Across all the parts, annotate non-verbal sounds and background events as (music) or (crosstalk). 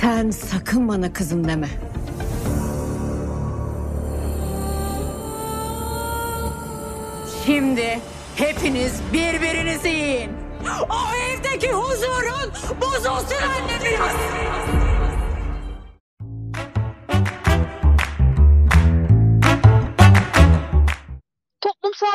Sen sakın bana kızım deme. Şimdi hepiniz birbirinizi yiyin. O evdeki huzurun bozulsun anne biraz.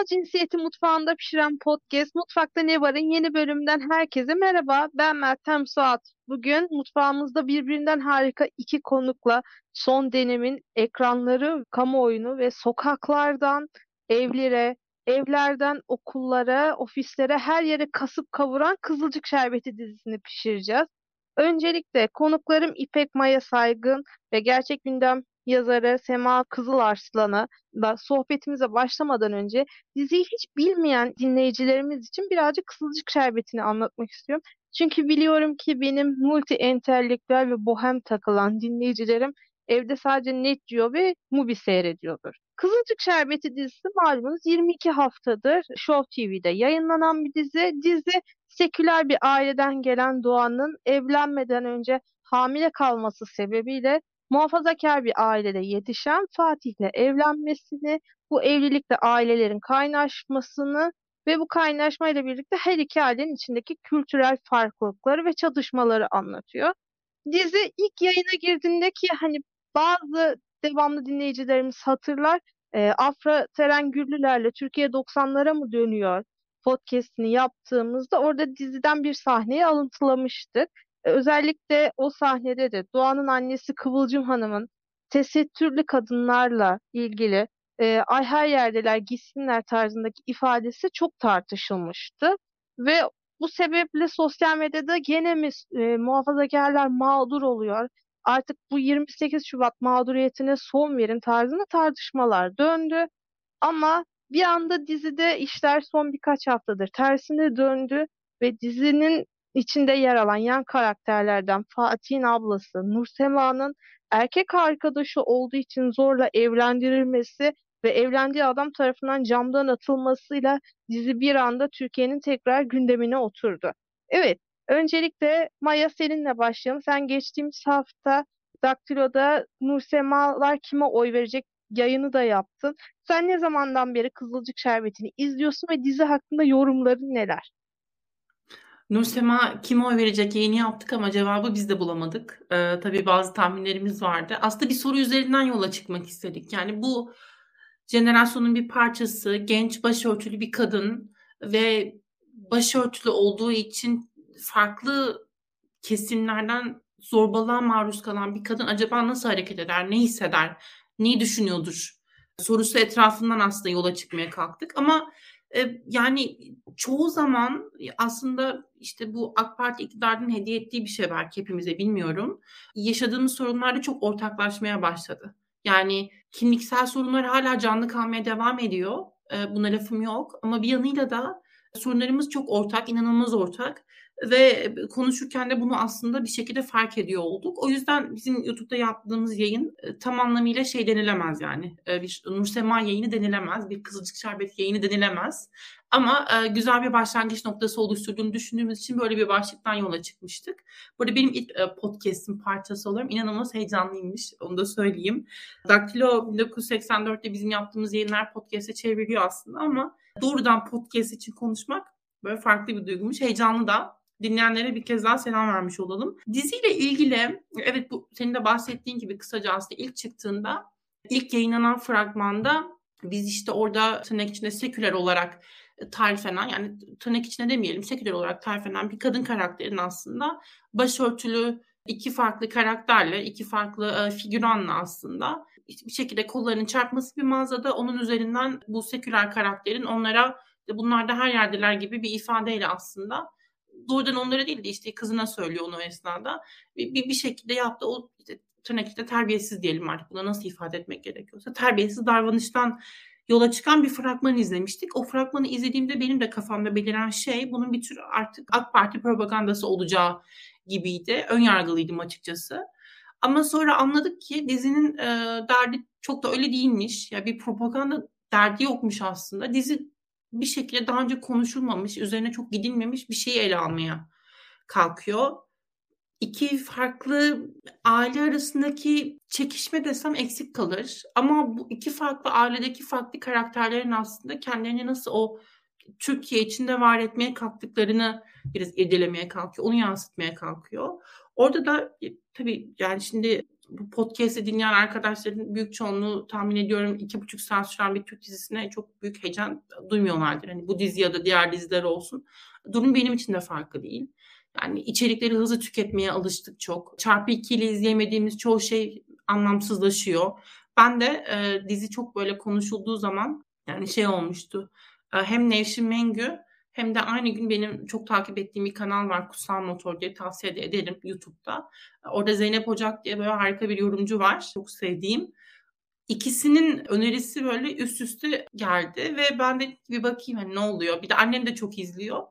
Cinsiyeti mutfağında pişiren podcast Mutfakta Ne Var'ın yeni bölümünden herkese merhaba. Ben Meltem Suat. Bugün mutfağımızda birbirinden harika iki konukla son dönemin ekranları, kamuoyunu ve sokaklardan evlere, evlerden okullara, ofislere her yere kasıp kavuran Kızılcık Şerbeti dizisini pişireceğiz. Öncelikle konuklarım İpek Maya Saygın ve Gerçek Gündem yazarı Sema Kızılarslan'a da sohbetimize başlamadan önce diziyi hiç bilmeyen dinleyicilerimiz için birazcık Kızılcık Şerbeti'ni anlatmak istiyorum. Çünkü biliyorum ki benim multi entelektüel ve bohem takılan dinleyicilerim evde sadece Net Geo ve Mubi seyrediyordur. Kızılcık Şerbeti dizisi malumunuz 22 haftadır Show TV'de yayınlanan bir dizi. Dizi seküler bir aileden gelen Doğan'ın evlenmeden önce hamile kalması sebebiyle muhafazakar bir ailede yetişen Fatih'le evlenmesini, bu evlilikle ailelerin kaynaşmasını ve bu kaynaşmayla birlikte her iki ailenin içindeki kültürel farklılıkları ve çatışmaları anlatıyor. Dizi ilk yayına girdiğinde ki hani bazı devamlı dinleyicilerimiz hatırlar. E, Afra Teren Güllüler'le Türkiye 90'lara mı dönüyor podcast'ini yaptığımızda orada diziden bir sahneyi alıntılamıştık. E, özellikle o sahnede de Doğan'ın annesi Kıvılcım Hanım'ın tesettürlü kadınlarla ilgili e, ay her yerdeler gitsinler tarzındaki ifadesi çok tartışılmıştı. Ve bu sebeple sosyal medyada gene mi e, muhafazakarlar mağdur oluyor? Artık bu 28 Şubat mağduriyetine son verin tarzında tartışmalar döndü. Ama bir anda dizide işler son birkaç haftadır tersine döndü ve dizinin içinde yer alan yan karakterlerden Fatih'in ablası Nursema'nın erkek arkadaşı olduğu için zorla evlendirilmesi ve evlendiği adam tarafından camdan atılmasıyla dizi bir anda Türkiye'nin tekrar gündemine oturdu. Evet, öncelikle Maya seninle başlayalım. Sen geçtiğimiz hafta Daktilo'da Nursemalar kime oy verecek yayını da yaptın. Sen ne zamandan beri Kızılcık Şerbeti'ni izliyorsun ve dizi hakkında yorumların neler? Nursema kime oy verecek yayını yaptık ama cevabı biz de bulamadık. Ee, tabii bazı tahminlerimiz vardı. Aslında bir soru üzerinden yola çıkmak istedik. Yani bu jenerasyonun bir parçası, genç başörtülü bir kadın ve başörtülü olduğu için farklı kesimlerden zorbalığa maruz kalan bir kadın acaba nasıl hareket eder, ne hisseder, ne düşünüyordur sorusu etrafından aslında yola çıkmaya kalktık. Ama yani çoğu zaman aslında işte bu AK Parti iktidarının hediye ettiği bir şey belki hepimize bilmiyorum. Yaşadığımız sorunlarda çok ortaklaşmaya başladı. Yani kimliksel sorunlar hala canlı kalmaya devam ediyor. Buna lafım yok. Ama bir yanıyla da sorunlarımız çok ortak, inanılmaz ortak ve konuşurken de bunu aslında bir şekilde fark ediyor olduk. O yüzden bizim YouTube'da yaptığımız yayın e, tam anlamıyla şey denilemez yani. E, bir Nursema yayını denilemez, bir Kızılcık Şerbeti yayını denilemez. Ama e, güzel bir başlangıç noktası oluşturduğunu düşündüğümüz için böyle bir başlıktan yola çıkmıştık. Burada benim ilk e, parçası oluyorum. İnanılmaz heyecanlıymış, onu da söyleyeyim. Daktilo 1984'te bizim yaptığımız yayınlar podcast'e çevriliyor aslında ama doğrudan podcast için konuşmak böyle farklı bir duygumuş. Heyecanlı da dinleyenlere bir kez daha selam vermiş olalım. Diziyle ilgili evet bu senin de bahsettiğin gibi kısaca aslında ilk çıktığında ilk yayınlanan fragmanda biz işte orada tırnak içinde seküler olarak tariflenen yani tırnak içinde demeyelim seküler olarak tariflenen bir kadın karakterin aslında başörtülü iki farklı karakterle, iki farklı e, figüranla aslında bir şekilde kollarının çarpması bir mağazada onun üzerinden bu seküler karakterin onlara bunlar da her yerdeler gibi bir ifadeyle aslında doğrudan onlara değil de işte kızına söylüyor onu esnada. Bir, bir, bir şekilde yaptı o işte, tırnak içinde terbiyesiz diyelim artık buna nasıl ifade etmek gerekiyorsa terbiyesiz davranıştan yola çıkan bir fragman izlemiştik. O fragmanı izlediğimde benim de kafamda beliren şey bunun bir tür artık AK Parti propagandası olacağı gibiydi. Ön yargılıydım açıkçası. Ama sonra anladık ki dizinin e, derdi çok da öyle değilmiş. Ya bir propaganda derdi yokmuş aslında. Dizi bir şekilde daha önce konuşulmamış, üzerine çok gidilmemiş bir şeyi ele almaya kalkıyor. 2 farklı aile arasındaki çekişme desem eksik kalır. Ama bu 2 farklı ailedeki farklı karakterlerin aslında kendilerini nasıl o Türkiye içinde var etmeye kalktıklarını biraz irdelemeye kalkıyor. Onu yansıtmaya kalkıyor. Orada da e, tabii yani şimdi bu podcast'i dinleyen arkadaşların büyük çoğunluğu tahmin ediyorum iki buçuk saat süren bir Türk dizisine çok büyük heyecan duymuyorlardır. Hani bu dizi ya da diğer diziler olsun. Durum benim için de farklı değil. Yani içerikleri hızlı tüketmeye alıştık çok. Çarpı 2 ile izleyemediğimiz çoğu şey anlamsızlaşıyor. Ben de e, dizi çok böyle konuşulduğu zaman yani şey olmuştu. E, hem Nevşin Mengü hem de aynı gün benim çok takip ettiğim bir kanal var Kutsal Motor diye tavsiye de ederim YouTube'da. Orada Zeynep Ocak diye böyle harika bir yorumcu var. Çok sevdiğim. İkisinin önerisi böyle üst üste geldi ve ben de bir bakayım hani ne oluyor. Bir de annem de çok izliyor.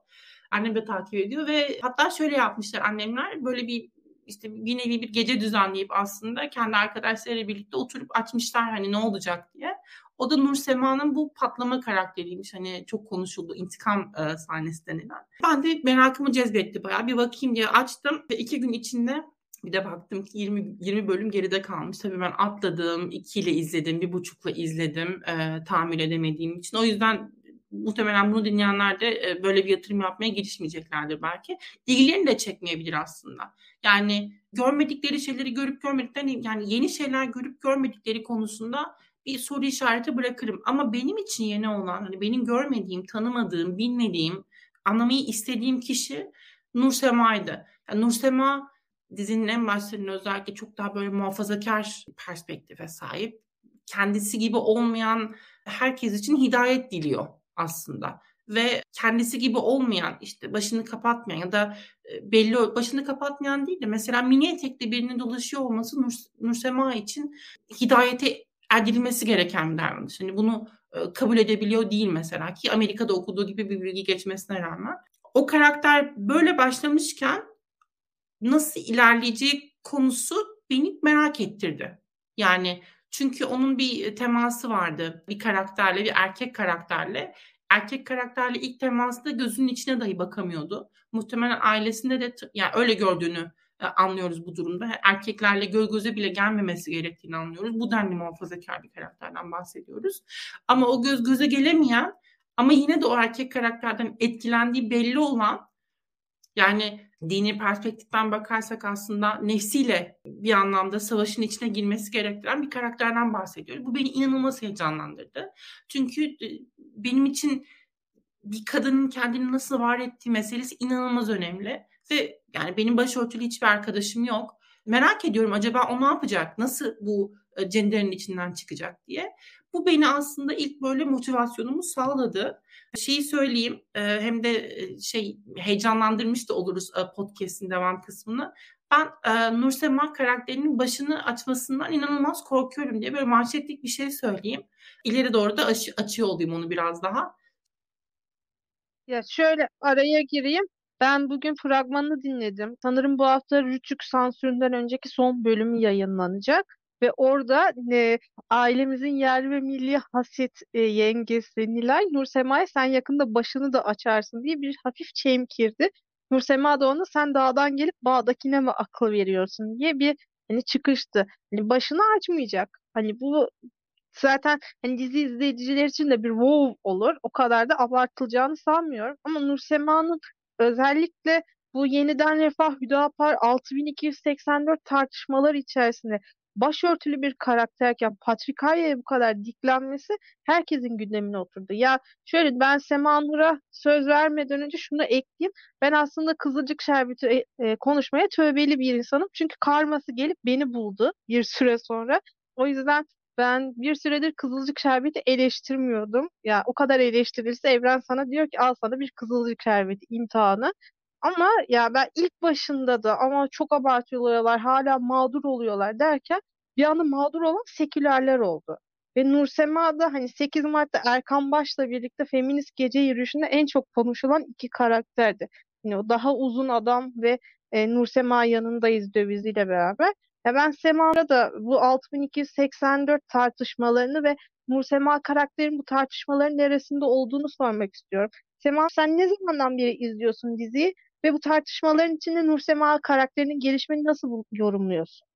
Annem de takip ediyor ve hatta şöyle yapmışlar annemler böyle bir işte bir nevi bir gece düzenleyip aslında kendi arkadaşlarıyla birlikte oturup açmışlar hani ne olacak diye. O da Nur Sema'nın bu patlama karakteriymiş. Hani çok konuşuldu intikam e, sahnesi denilen. Ben de merakımı cezbetti bayağı. Bir bakayım diye açtım ve iki gün içinde bir de baktım ki 20, 20 bölüm geride kalmış. Tabii ben atladım, ikiyle izledim, bir buçukla izledim e, tahammül edemediğim için. O yüzden muhtemelen bunu dinleyenler de e, böyle bir yatırım yapmaya girişmeyeceklerdir belki. İlgilerini de çekmeyebilir aslında. Yani görmedikleri şeyleri görüp görmediklerini yani yeni şeyler görüp görmedikleri konusunda bir soru işareti bırakırım. Ama benim için yeni olan, hani benim görmediğim, tanımadığım, bilmediğim, anlamayı istediğim kişi Nur Sema'ydı. Yani Nur Sema dizinin en başlarında özellikle çok daha böyle muhafazakar perspektife sahip. Kendisi gibi olmayan herkes için hidayet diliyor aslında ve kendisi gibi olmayan işte başını kapatmayan ya da e, belli başını kapatmayan değil de mesela mini etekli birinin dolaşıyor olması Nur, Nursema için hidayete edilmesi gereken bir davranış. Hani bunu e, kabul edebiliyor değil mesela ki Amerika'da okuduğu gibi bir bilgi geçmesine rağmen. O karakter böyle başlamışken nasıl ilerleyeceği konusu beni merak ettirdi. Yani çünkü onun bir teması vardı bir karakterle, bir erkek karakterle. Erkek karakterle ilk temasında gözünün içine dahi bakamıyordu. Muhtemelen ailesinde de yani öyle gördüğünü e, anlıyoruz bu durumda. Erkeklerle göz göze bile gelmemesi gerektiğini anlıyoruz. Bu denli muhafazakar bir karakterden bahsediyoruz. Ama o göz göze gelemeyen ama yine de o erkek karakterden etkilendiği belli olan yani dini perspektiften bakarsak aslında nefsiyle bir anlamda savaşın içine girmesi gerektiren bir karakterden bahsediyoruz. Bu beni inanılmaz heyecanlandırdı. Çünkü e, benim için bir kadının kendini nasıl var ettiği meselesi inanılmaz önemli. Ve yani benim başörtülü hiçbir arkadaşım yok. Merak ediyorum acaba o ne yapacak? Nasıl bu e, cenderin içinden çıkacak diye. Bu beni aslında ilk böyle motivasyonumu sağladı. Şeyi söyleyeyim e, hem de e, şey heyecanlandırmış da oluruz podcast'in devam kısmını. Ben e, Nursema karakterinin başını açmasından inanılmaz korkuyorum diye böyle manşetlik bir şey söyleyeyim. İleri doğru da aç, açıyor olayım onu biraz daha. Ya şöyle araya gireyim. Ben bugün fragmanını dinledim. Sanırım bu hafta Rütük sansüründen önceki son bölümü yayınlanacak. Ve orada e, ailemizin yerli ve milli haset e, yengesi Nilay Nursema'ya sen yakında başını da açarsın diye bir hafif çemkirdi. Nursema da ona sen dağdan gelip bağdakine mi akıl veriyorsun diye bir hani çıkıştı. Hani başını açmayacak. Hani bu zaten hani dizi izleyiciler için de bir wow olur. O kadar da abartılacağını sanmıyorum. Ama Nursema'nın özellikle bu yeniden Refah Hüdapar 6284 tartışmalar içerisinde başörtülü bir karakterken Patrikarya'ya bu kadar diklenmesi herkesin gündemine oturdu. Ya şöyle ben Sema Nur'a söz vermeden önce şunu ekleyeyim. Ben aslında Kızılcık Şerbeti e, e, konuşmaya tövbeli bir insanım. Çünkü karması gelip beni buldu bir süre sonra. O yüzden ben bir süredir Kızılcık Şerbeti eleştirmiyordum. Ya o kadar eleştirilse Evren sana diyor ki al sana bir Kızılcık Şerbeti imtihanı. Ama ya ben ilk başında da ama çok abartıyorlar hala mağdur oluyorlar derken bir anda mağdur olan sekülerler oldu. Ve Nursema da hani 8 Mart'ta Erkan Baş'la birlikte feminist gece yürüyüşünde en çok konuşulan iki karakterdi. Yani o daha uzun adam ve e, Nursema yanındayız döviziyle beraber. Ya ben Sema'da da bu 6284 tartışmalarını ve Nursema karakterin bu tartışmaların neresinde olduğunu sormak istiyorum. Sema sen ne zamandan beri izliyorsun diziyi Ve bu tartışmaların içinde Nursema karakterinin gelişimini nasıl yorumluyorsun?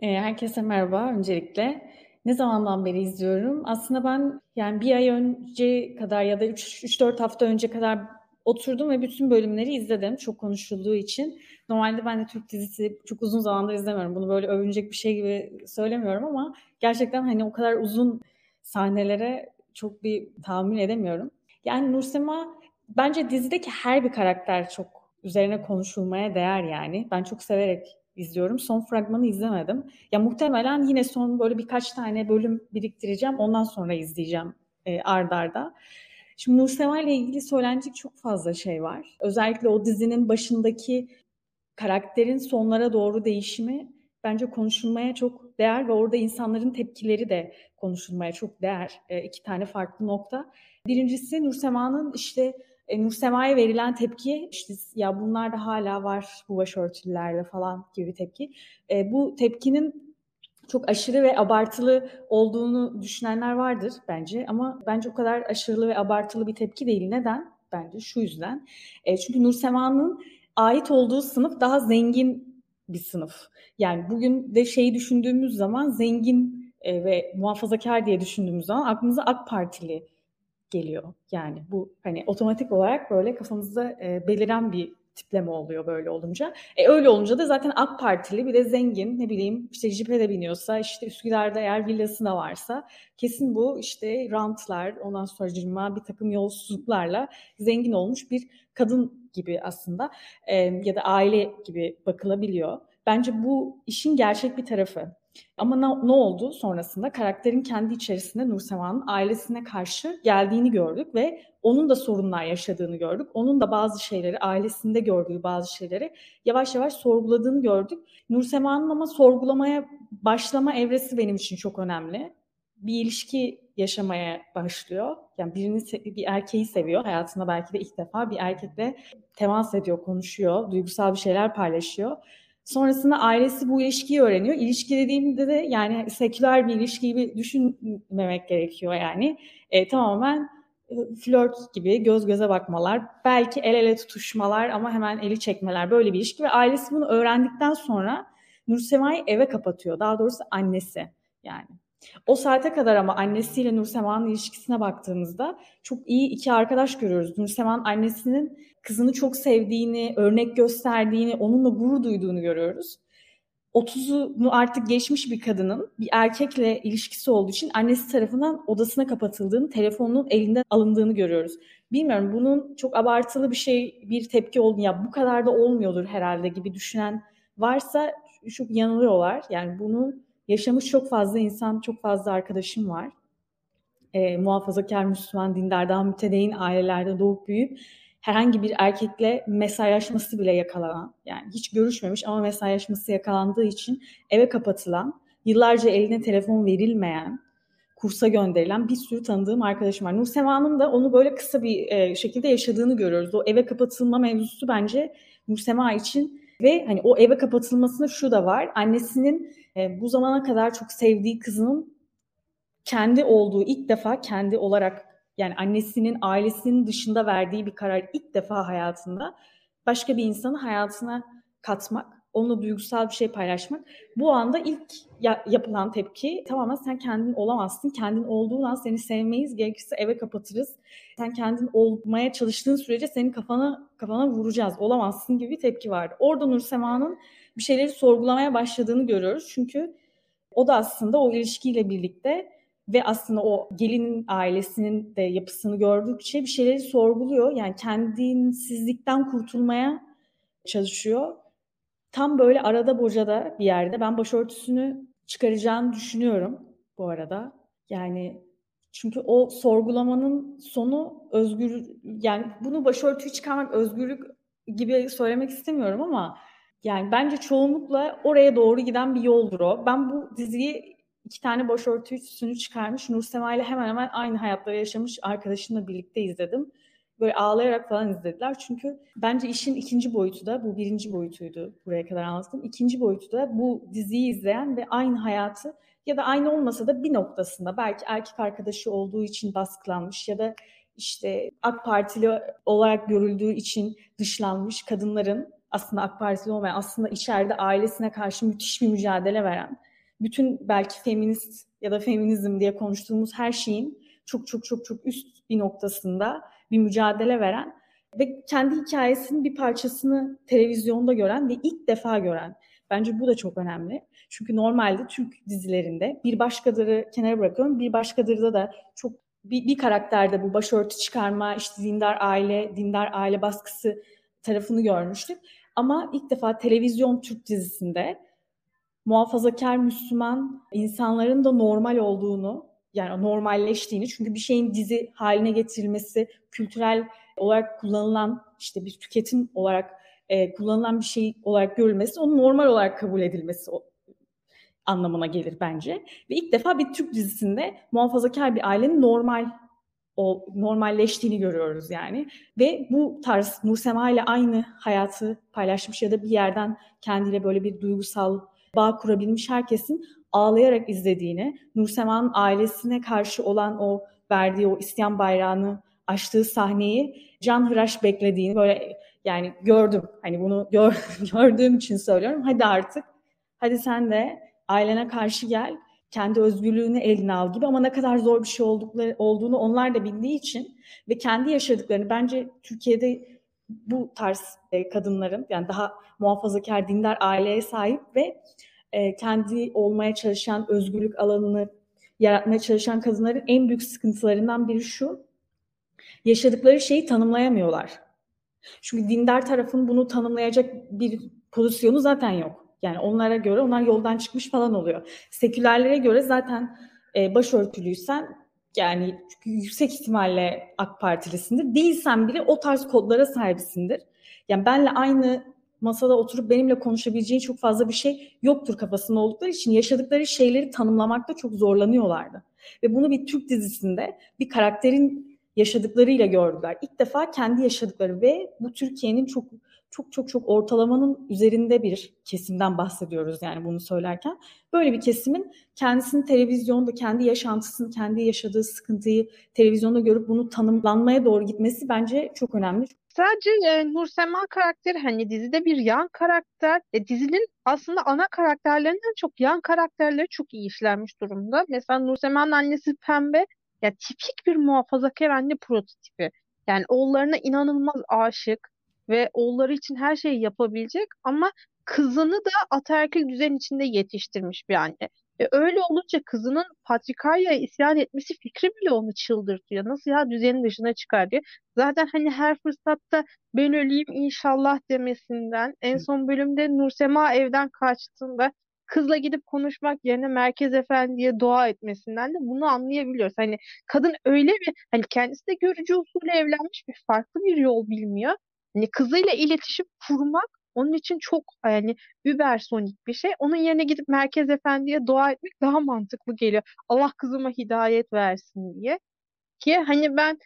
E, herkese merhaba öncelikle. Ne zamandan beri izliyorum? Aslında ben yani bir ay önce kadar ya da 3-4 hafta önce kadar oturdum ve bütün bölümleri izledim çok konuşulduğu için. Normalde ben de Türk dizisi çok uzun zamandır izlemiyorum. Bunu böyle övünecek bir şey gibi söylemiyorum ama gerçekten hani o kadar uzun sahnelere çok bir tahammül edemiyorum. Yani Nursema bence dizideki her bir karakter çok üzerine konuşulmaya değer yani. Ben çok severek izliyorum. Son fragmanı izlemedim. Ya muhtemelen yine son böyle birkaç tane bölüm biriktireceğim. Ondan sonra izleyeceğim e, ard arda. Şimdi Nursema ile ilgili söylenecek çok fazla şey var. Özellikle o dizinin başındaki karakterin sonlara doğru değişimi bence konuşulmaya çok değer ve orada insanların tepkileri de konuşulmaya çok değer. E, iki tane farklı nokta. Birincisi Nursema'nın işte e, Nursema'ya verilen tepki işte ya bunlar da hala var bu başörtülülerde falan gibi tepki. E, bu tepkinin çok aşırı ve abartılı olduğunu düşünenler vardır bence ama bence o kadar aşırı ve abartılı bir tepki değil. Neden? Bence şu yüzden. E, çünkü Nursema'nın ait olduğu sınıf daha zengin bir sınıf. Yani bugün de şeyi düşündüğümüz zaman zengin e, ve muhafazakar diye düşündüğümüz zaman aklımıza AK Partili geliyor. Yani bu hani otomatik olarak böyle kafamızda e, beliren bir tipleme oluyor böyle olunca. E öyle olunca da zaten AK Partili bir de zengin ne bileyim işte jipe de biniyorsa işte Üsküdar'da eğer villasına varsa kesin bu işte rantlar ondan sonra bir takım yolsuzluklarla zengin olmuş bir kadın gibi aslında e, ya da aile gibi bakılabiliyor. Bence bu işin gerçek bir tarafı. Ama ne, ne oldu sonrasında? Karakterin kendi içerisinde Nursema'nın ailesine karşı geldiğini gördük ve onun da sorunlar yaşadığını gördük. Onun da bazı şeyleri, ailesinde gördüğü bazı şeyleri yavaş yavaş sorguladığını gördük. Nursema'nın ama sorgulamaya başlama evresi benim için çok önemli. Bir ilişki yaşamaya başlıyor. Yani birini bir erkeği seviyor. Hayatında belki de ilk defa bir erkekle temas ediyor, konuşuyor, duygusal bir şeyler paylaşıyor Sonrasında ailesi bu ilişkiyi öğreniyor. İlişki dediğimde de yani seküler bir ilişki gibi düşünmemek gerekiyor yani. E, tamamen e, flört gibi göz göze bakmalar, belki el ele tutuşmalar ama hemen eli çekmeler böyle bir ilişki ve ailesi bunu öğrendikten sonra Nursema'yı eve kapatıyor. Daha doğrusu annesi yani. O saate kadar ama annesiyle Nursema'nın ilişkisine baktığımızda çok iyi iki arkadaş görüyoruz. Nursema'nın annesinin kızını çok sevdiğini, örnek gösterdiğini, onunla gurur duyduğunu görüyoruz. 30'unu artık geçmiş bir kadının bir erkekle ilişkisi olduğu için annesi tarafından odasına kapatıldığını, telefonunun elinden alındığını görüyoruz. Bilmiyorum bunun çok abartılı bir şey, bir tepki oldu ya bu kadar da olmuyordur herhalde gibi düşünen varsa çok yanılıyorlar. Yani bunu yaşamış çok fazla insan, çok fazla arkadaşım var. E, muhafazakar Müslüman, dindar, daha mütedeyin ailelerde doğup büyüyüp herhangi bir erkekle mesajlaşması bile yakalanan, yani hiç görüşmemiş ama mesajlaşması yakalandığı için eve kapatılan, yıllarca eline telefon verilmeyen, kursa gönderilen bir sürü tanıdığım arkadaşım var. Nursema'nın da onu böyle kısa bir e, şekilde yaşadığını görüyoruz. O eve kapatılma mevzusu bence Nursema için ve hani o eve kapatılmasında şu da var. Annesinin e, bu zamana kadar çok sevdiği kızının kendi olduğu ilk defa kendi olarak yani annesinin ailesinin dışında verdiği bir karar ilk defa hayatında başka bir insanı hayatına katmak, onunla duygusal bir şey paylaşmak. Bu anda ilk ya- yapılan tepki tamamen sen kendin olamazsın. Kendin olduğun an seni sevmeyiz. Gerekirse eve kapatırız. Sen kendin olmaya çalıştığın sürece senin kafana kafana vuracağız. Olamazsın gibi tepki vardı. Orada Nur Sema'nın bir şeyleri sorgulamaya başladığını görüyoruz. Çünkü o da aslında o ilişkiyle birlikte ve aslında o gelinin ailesinin de yapısını gördükçe bir şeyleri sorguluyor. Yani kendinsizlikten kurtulmaya çalışıyor. Tam böyle arada bocada bir yerde ben başörtüsünü çıkaracağını düşünüyorum bu arada. Yani çünkü o sorgulamanın sonu özgür yani bunu başörtüyü çıkarmak özgürlük gibi söylemek istemiyorum ama yani bence çoğunlukla oraya doğru giden bir yoldur o. Ben bu diziyi iki tane başörtüsünü çıkarmış Nursema ile hemen hemen aynı hayatları yaşamış arkadaşımla birlikte izledim. Böyle ağlayarak falan izlediler. Çünkü bence işin ikinci boyutu da, bu birinci boyutuydu buraya kadar anlattım. İkinci boyutu da bu diziyi izleyen ve aynı hayatı ya da aynı olmasa da bir noktasında belki erkek arkadaşı olduğu için baskılanmış ya da işte AK Partili olarak görüldüğü için dışlanmış kadınların aslında AK Partili olmayan, aslında içeride ailesine karşı müthiş bir mücadele veren, bütün belki feminist ya da feminizm diye konuştuğumuz her şeyin çok çok çok çok üst bir noktasında bir mücadele veren ve kendi hikayesinin bir parçasını televizyonda gören ve ilk defa gören. Bence bu da çok önemli. Çünkü normalde Türk dizilerinde bir başkadırı kenara bırakıyorum. Bir başkadırda da çok bir, bir karakterde bu başörtü çıkarma, işte dindar aile, dindar aile baskısı tarafını görmüştük. Ama ilk defa televizyon Türk dizisinde muhafazakar Müslüman insanların da normal olduğunu, yani normalleştiğini çünkü bir şeyin dizi haline getirilmesi, kültürel olarak kullanılan işte bir tüketim olarak e, kullanılan bir şey olarak görülmesi, onun normal olarak kabul edilmesi anlamına gelir bence. Ve ilk defa bir Türk dizisinde muhafazakar bir ailenin normal o normalleştiğini görüyoruz yani. Ve bu tarz Nursema ile aynı hayatı paylaşmış ya da bir yerden kendiyle böyle bir duygusal bağ kurabilmiş herkesin ağlayarak izlediğini, Nursema'nın ailesine karşı olan o verdiği o isyan bayrağını açtığı sahneyi can hıraş beklediğini böyle yani gördüm. Hani bunu gör, (laughs) gördüğüm için söylüyorum. Hadi artık hadi sen de ailene karşı gel kendi özgürlüğünü eline al gibi ama ne kadar zor bir şey oldukları, olduğunu onlar da bildiği için ve kendi yaşadıklarını bence Türkiye'de bu tarz e, kadınların yani daha muhafazakar dindar aileye sahip ve e, kendi olmaya çalışan özgürlük alanını yaratmaya çalışan kadınların en büyük sıkıntılarından biri şu. Yaşadıkları şeyi tanımlayamıyorlar. Çünkü dindar tarafın bunu tanımlayacak bir pozisyonu zaten yok. Yani onlara göre onlar yoldan çıkmış falan oluyor. Sekülerlere göre zaten e, başörtülüysen yani yüksek ihtimalle AK Partilisindir. Değilsen bile o tarz kodlara sahipsindir. Yani benle aynı masada oturup benimle konuşabileceğin çok fazla bir şey yoktur kafasında oldukları için yaşadıkları şeyleri tanımlamakta çok zorlanıyorlardı. Ve bunu bir Türk dizisinde bir karakterin yaşadıklarıyla gördüler. İlk defa kendi yaşadıkları ve bu Türkiye'nin çok çok çok çok ortalamanın üzerinde bir kesimden bahsediyoruz yani bunu söylerken. Böyle bir kesimin kendisini televizyonda, kendi yaşantısını, kendi yaşadığı sıkıntıyı televizyonda görüp bunu tanımlanmaya doğru gitmesi bence çok önemli. Sadece e, Nursema karakteri hani dizide bir yan karakter. E, dizinin aslında ana karakterlerinden çok yan karakterleri çok iyi işlenmiş durumda. Mesela Nursema'nın annesi Pembe ya tipik bir muhafazakar anne prototipi. Yani oğullarına inanılmaz aşık ve oğulları için her şeyi yapabilecek ama kızını da ataerkil düzen içinde yetiştirmiş bir anne. E öyle olunca kızının patrikaryaya isyan etmesi fikri bile onu çıldırtıyor. Nasıl ya düzenin dışına çıkar diye. Zaten hani her fırsatta ben öleyim inşallah demesinden en son bölümde Nursema evden kaçtığında kızla gidip konuşmak yerine Merkez Efendi'ye dua etmesinden de bunu anlayabiliyoruz. Hani kadın öyle bir hani kendisi de görücü usulü evlenmiş bir farklı bir yol bilmiyor. Hani kızıyla iletişim kurmak onun için çok yani übersonik bir şey. Onun yerine gidip Merkez Efendi'ye dua etmek daha mantıklı geliyor. Allah kızıma hidayet versin diye. Ki hani ben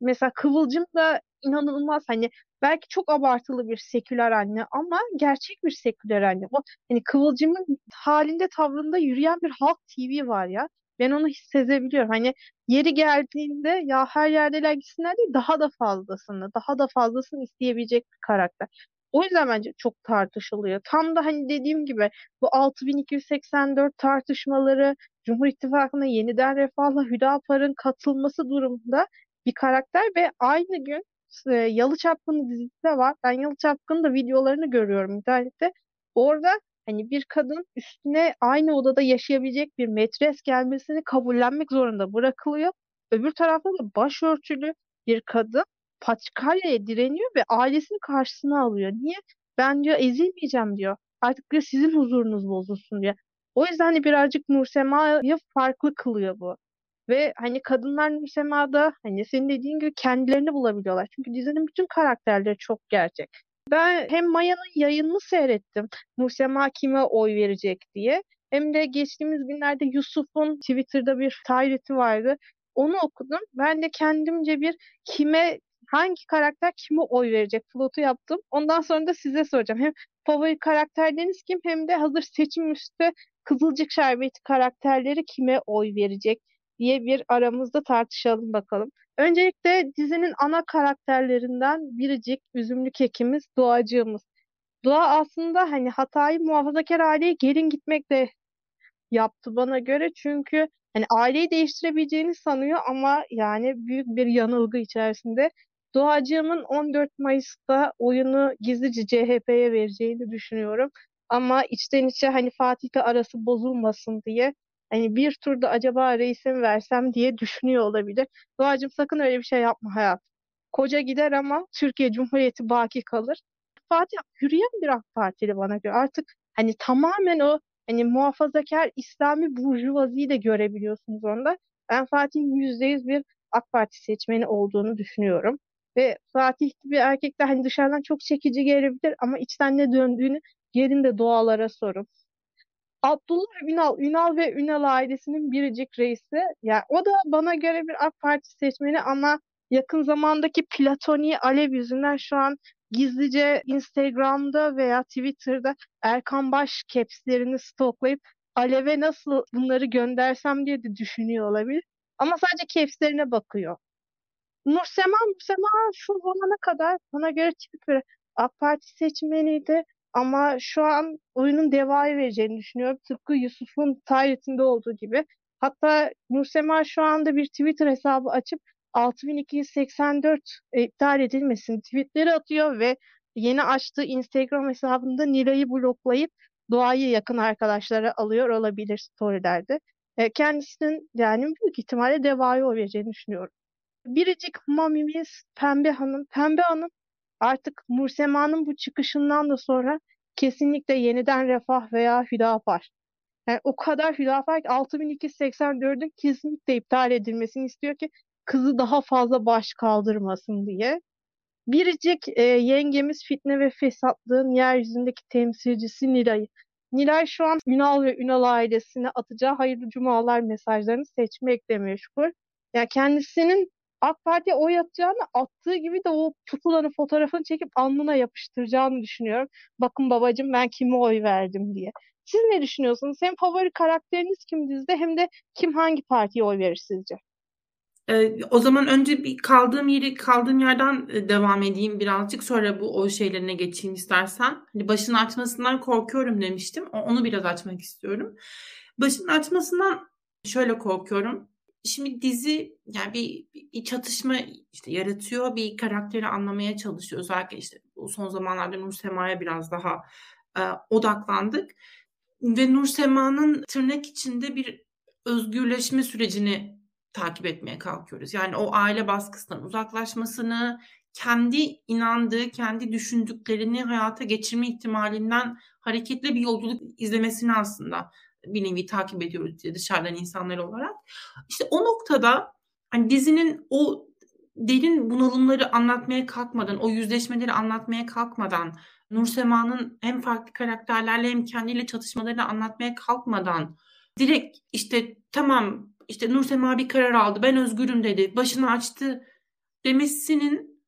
mesela Kıvılcım da inanılmaz hani belki çok abartılı bir seküler anne ama gerçek bir seküler anne. O hani Kıvılcım'ın halinde tavrında yürüyen bir halk TV var ya. Ben onu hissedebiliyorum. Hani yeri geldiğinde ya her yerdeler gitsinler değil daha da fazlasını, daha da fazlasını isteyebilecek bir karakter. O yüzden bence çok tartışılıyor. Tam da hani dediğim gibi bu 6284 tartışmaları Cumhur İttifakı'na yeniden Refah'la Hüdapar'ın katılması durumunda bir karakter ve aynı gün e, Yalı Çapkını dizisi de var. Ben Yalı Çapkını da videolarını görüyorum internette. Orada hani bir kadın üstüne aynı odada yaşayabilecek bir metres gelmesini kabullenmek zorunda bırakılıyor. Öbür tarafta da başörtülü bir kadın patrikaryaya direniyor ve ailesini karşısına alıyor. Niye? Ben diyor ezilmeyeceğim diyor. Artık diyor sizin huzurunuz bozulsun diyor. O yüzden hani birazcık Nursema'yı farklı kılıyor bu. Ve hani kadınlar Nursema'da hani senin dediğin gibi kendilerini bulabiliyorlar. Çünkü dizinin bütün karakterleri çok gerçek. Ben hem Maya'nın yayınını seyrettim. Nursema kime oy verecek diye. Hem de geçtiğimiz günlerde Yusuf'un Twitter'da bir tayreti vardı. Onu okudum. Ben de kendimce bir kime hangi karakter kime oy verecek flotu yaptım. Ondan sonra da size soracağım. Hem favori karakterleriniz kim hem de hazır seçim üstü Kızılcık Şerbeti karakterleri kime oy verecek diye bir aramızda tartışalım bakalım. Öncelikle dizinin ana karakterlerinden biricik üzümlü kekimiz Doğacığımız. Doğa aslında hani hatayı muhafazakar aileye gelin gitmekle yaptı bana göre. Çünkü hani aileyi değiştirebileceğini sanıyor ama yani büyük bir yanılgı içerisinde. Doğacığımın 14 Mayıs'ta oyunu gizlice CHP'ye vereceğini düşünüyorum. Ama içten içe hani Fatih'le arası bozulmasın diye hani bir turda acaba reise versem diye düşünüyor olabilir. Doğacığım sakın öyle bir şey yapma hayat. Koca gider ama Türkiye Cumhuriyeti baki kalır. Fatih yürüyen bir AK Partili bana göre. Artık hani tamamen o hani muhafazakar İslami burjuvaziyi de görebiliyorsunuz onda. Ben Fatih'in %100 bir AK Parti seçmeni olduğunu düşünüyorum. Ve Fatih gibi erkekler hani dışarıdan çok çekici gelebilir ama içten ne döndüğünü gelin de doğalara sorun. Abdullah Ünal, Ünal ve Ünal ailesinin biricik reisi. Yani o da bana göre bir AK Parti seçmeni ama yakın zamandaki platoniği alev yüzünden şu an gizlice Instagram'da veya Twitter'da Erkan Baş capslerini stoklayıp Alev'e nasıl bunları göndersem diye de düşünüyor olabilir. Ama sadece capslerine bakıyor. Nursema, Nursema şu zamana kadar bana göre tipik bir AK Parti seçmeniydi. Ama şu an oyunun devayı vereceğini düşünüyorum. Tıpkı Yusuf'un Tayret'inde olduğu gibi. Hatta Nursema şu anda bir Twitter hesabı açıp 6284 e, iptal edilmesin tweetleri atıyor ve yeni açtığı Instagram hesabında Nilay'ı bloklayıp doğayı yakın arkadaşlara alıyor olabilir storylerde. E, kendisinin yani büyük ihtimalle devayı o vereceğini düşünüyorum. Biricik mamimiz Pembe Hanım. Pembe Hanım artık Nursema'nın bu çıkışından da sonra kesinlikle yeniden Refah veya Hüdapar. Yani o kadar Hüdapar ki 6284'ün kesinlikle iptal edilmesini istiyor ki kızı daha fazla baş kaldırmasın diye. Biricik e, yengemiz fitne ve fesatlığın yeryüzündeki temsilcisi Nilay. Nilay şu an Ünal ve Ünal ailesine atacağı hayırlı cumalar mesajlarını seçmekle meşgul. Yani kendisinin AK Parti'ye oy atacağını attığı gibi de o pusulanın fotoğrafını çekip alnına yapıştıracağını düşünüyorum. Bakın babacığım ben kime oy verdim diye. Siz ne düşünüyorsunuz? Hem favori karakteriniz kim dizide hem de kim hangi partiye oy verir sizce? Ee, o zaman önce bir kaldığım yeri kaldığım yerden e, devam edeyim birazcık sonra bu o şeylerine geçeyim istersen. Hani başını açmasından korkuyorum demiştim. Onu biraz açmak istiyorum. Başının açmasından şöyle korkuyorum. Şimdi dizi yani bir, bir çatışma işte yaratıyor. Bir karakteri anlamaya çalışıyor. Özellikle işte son zamanlarda Nur Sema'ya biraz daha e, odaklandık. Ve Nur Sema'nın tırnak içinde bir özgürleşme sürecini takip etmeye kalkıyoruz. Yani o aile baskısından uzaklaşmasını, kendi inandığı, kendi düşündüklerini hayata geçirme ihtimalinden hareketli bir yolculuk izlemesini aslında bir nevi takip ediyoruz dışarıdan insanlar olarak. İşte o noktada hani dizinin o derin bunalımları anlatmaya kalkmadan, o yüzleşmeleri anlatmaya kalkmadan, Nur Sema'nın hem farklı karakterlerle hem kendiyle çatışmalarını anlatmaya kalkmadan direkt işte tamam işte Nur Sema bir karar aldı ben özgürüm dedi başını açtı demesinin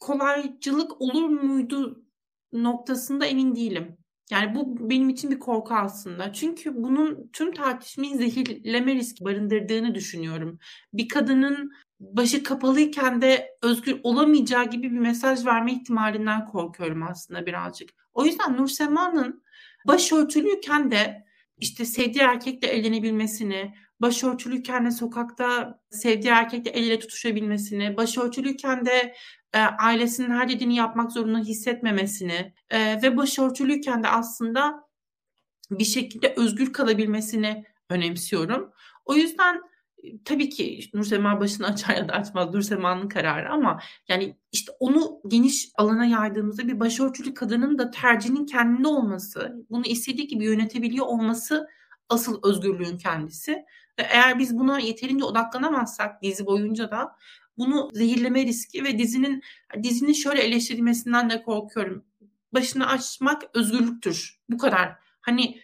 kolaycılık olur muydu noktasında emin değilim. Yani bu benim için bir korku aslında. Çünkü bunun tüm tartışmayı zehirleme riski barındırdığını düşünüyorum. Bir kadının başı kapalıyken de özgür olamayacağı gibi bir mesaj verme ihtimalinden korkuyorum aslında birazcık. O yüzden Nur Sema'nın başörtülüyken de işte sevdiği erkekle evlenebilmesini, başörtülüyken de sokakta sevdiği erkekle el ele tutuşabilmesini, başörtülüyken de e, ailesinin her dediğini yapmak zorunda hissetmemesini e, ve başörtülüyken de aslında bir şekilde özgür kalabilmesini önemsiyorum. O yüzden e, tabii ki Nursema başını açar ya da açmaz Nursema'nın kararı ama yani işte onu geniş alana yaydığımızda bir başörtülü kadının da tercihinin kendinde olması, bunu istediği gibi yönetebiliyor olması asıl özgürlüğün kendisi. Eğer biz buna yeterince odaklanamazsak dizi boyunca da bunu zehirleme riski ve dizinin dizinin şöyle eleştirilmesinden de korkuyorum. Başını açmak özgürlüktür. Bu kadar. Hani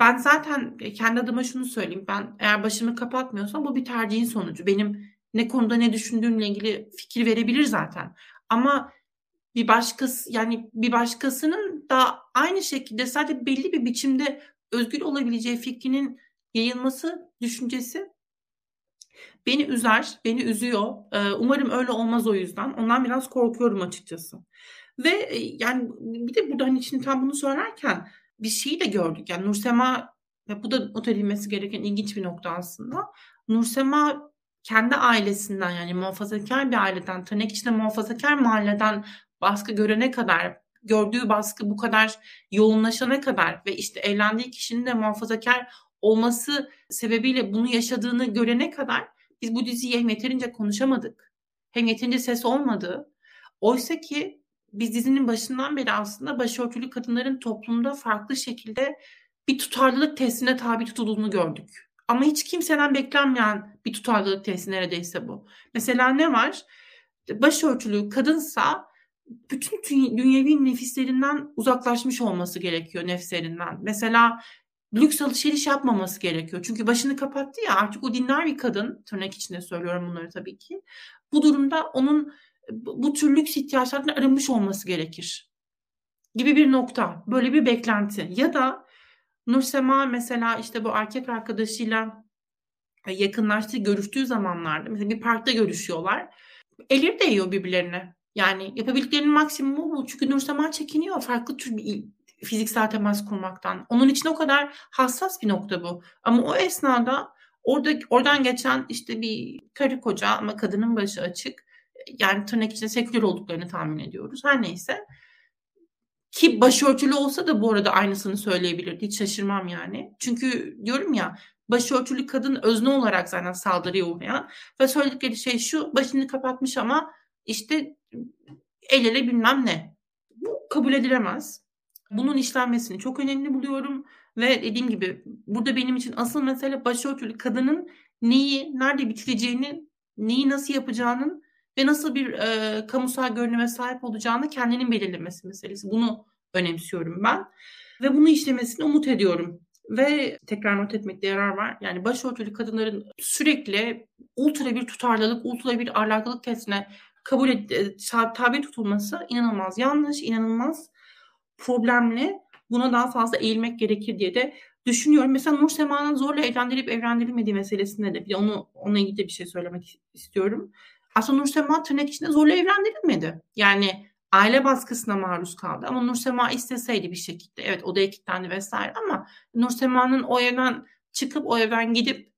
ben zaten kendi adıma şunu söyleyeyim. Ben eğer başımı kapatmıyorsam bu bir tercihin sonucu. Benim ne konuda ne düşündüğümle ilgili fikir verebilir zaten. Ama bir başkası yani bir başkasının da aynı şekilde sadece belli bir biçimde özgür olabileceği fikrinin yayılması düşüncesi Beni üzer, beni üzüyor. Ee, umarım öyle olmaz o yüzden. Ondan biraz korkuyorum açıkçası. Ve e, yani bir de burada hani şimdi tam bunu söylerken bir şeyi de gördük. Yani Nursema ve bu da not edilmesi gereken ilginç bir nokta aslında. Nursema kendi ailesinden yani muhafazakar bir aileden, tırnak içinde muhafazakar mahalleden baskı görene kadar, gördüğü baskı bu kadar yoğunlaşana kadar ve işte evlendiği kişinin de muhafazakar olması sebebiyle bunu yaşadığını görene kadar biz bu diziyi hem yeterince konuşamadık hem yeterince ses olmadı. Oysa ki biz dizinin başından beri aslında başörtülü kadınların toplumda farklı şekilde bir tutarlılık testine tabi tutulduğunu gördük. Ama hiç kimseden beklenmeyen bir tutarlılık testi neredeyse bu. Mesela ne var? Başörtülü kadınsa bütün dünyevi nefislerinden uzaklaşmış olması gerekiyor nefslerinden. Mesela lüks alışveriş yapmaması gerekiyor. Çünkü başını kapattı ya artık o dinler bir kadın tırnak içinde söylüyorum bunları tabii ki. Bu durumda onun bu tür lüks ihtiyaçlardan arınmış olması gerekir. Gibi bir nokta. Böyle bir beklenti. Ya da Nursema mesela işte bu erkek arkadaşıyla yakınlaştığı, görüştüğü zamanlarda mesela bir parkta görüşüyorlar. Elleri değiyor birbirlerine. Yani yapabildiklerinin maksimumu bu. Çünkü Nursema çekiniyor. Farklı tür bir fiziksel temas kurmaktan. Onun için o kadar hassas bir nokta bu. Ama o esnada orada oradan geçen işte bir karı koca ama kadının başı açık. Yani tırnak içinde seküler olduklarını tahmin ediyoruz. Her neyse. Ki başörtülü olsa da bu arada aynısını söyleyebilirdi. Hiç şaşırmam yani. Çünkü diyorum ya başörtülü kadın özne olarak zaten saldırıya uğrayan ve söyledikleri şey şu başını kapatmış ama işte el ele bilmem ne. Bu kabul edilemez. Bunun işlenmesini çok önemli buluyorum ve dediğim gibi burada benim için asıl mesele başörtülü kadının neyi nerede bitireceğini, neyi nasıl yapacağının ve nasıl bir e, kamusal görünüme sahip olacağını kendinin belirlemesi meselesi. Bunu önemsiyorum ben ve bunu işlemesini umut ediyorum. Ve tekrar not etmekte yarar var. Yani başörtülü kadınların sürekli ultra bir tutarlılık, ultra bir ahlaklılık testine kabul et, e, tabi tutulması inanılmaz yanlış, inanılmaz problemli. Buna daha fazla eğilmek gerekir diye de düşünüyorum. Mesela Nur Sema'nın zorla evlendirilip evlendirilmediği meselesinde de bir onu onunla ilgili de bir şey söylemek istiyorum. Aslında Nur Sema tırnak içinde zorla evlendirilmedi. Yani aile baskısına maruz kaldı. Ama Nur Sema isteseydi bir şekilde evet o da kilitlendi vesaire ama Nur Sema'nın o evden çıkıp o evden gidip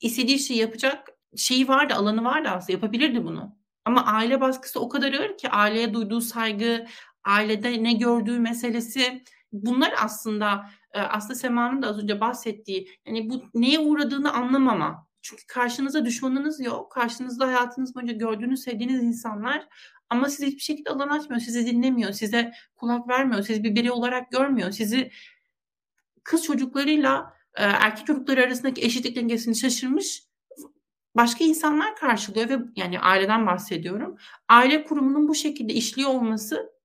istediği şeyi yapacak şeyi vardı, alanı vardı aslında yapabilirdi bunu. Ama aile baskısı o kadar ağır ki aileye duyduğu saygı, ailede ne gördüğü meselesi bunlar aslında e, aslında Sema'nın da az önce bahsettiği yani bu neye uğradığını anlamama. Çünkü karşınızda düşmanınız yok. Karşınızda hayatınız boyunca gördüğünüz, sevdiğiniz insanlar ama size hiçbir şekilde alan açmıyor, sizi dinlemiyor, size kulak vermiyor, sizi bir birey olarak görmüyor. Sizi kız çocuklarıyla e, erkek çocukları arasındaki eşitlik dengesini şaşırmış başka insanlar karşılıyor ve yani aileden bahsediyorum. Aile kurumunun bu şekilde işliyor olması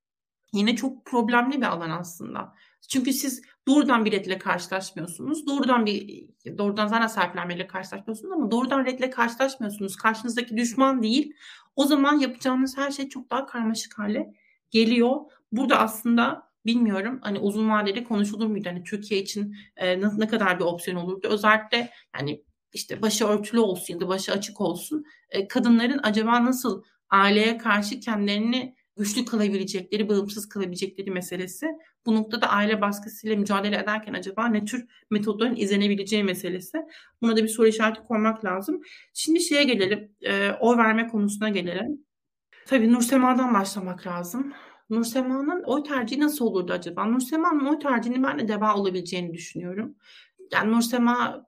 yine çok problemli bir alan aslında. Çünkü siz doğrudan bir redle karşılaşmıyorsunuz. Doğrudan bir doğrudan zaten sahiplenmeyle karşılaşmıyorsunuz ama doğrudan redle karşılaşmıyorsunuz. Karşınızdaki düşman değil. O zaman yapacağınız her şey çok daha karmaşık hale geliyor. Burada aslında bilmiyorum hani uzun vadede konuşulur muydu? Hani Türkiye için e, ne, ne kadar bir opsiyon olurdu? Özellikle yani işte başı örtülü olsun ya da başı açık olsun. E, kadınların acaba nasıl aileye karşı kendilerini güçlü kalabilecekleri, bağımsız kalabilecekleri meselesi. Bu noktada aile baskısıyla mücadele ederken acaba ne tür metodların izlenebileceği meselesi. Buna da bir soru işareti koymak lazım. Şimdi şeye gelelim, e, oy verme konusuna gelelim. Tabii Nursema'dan başlamak lazım. Nursema'nın oy tercihi nasıl olurdu acaba? Nursema'nın oy tercihini ben de deva olabileceğini düşünüyorum. Yani Nursema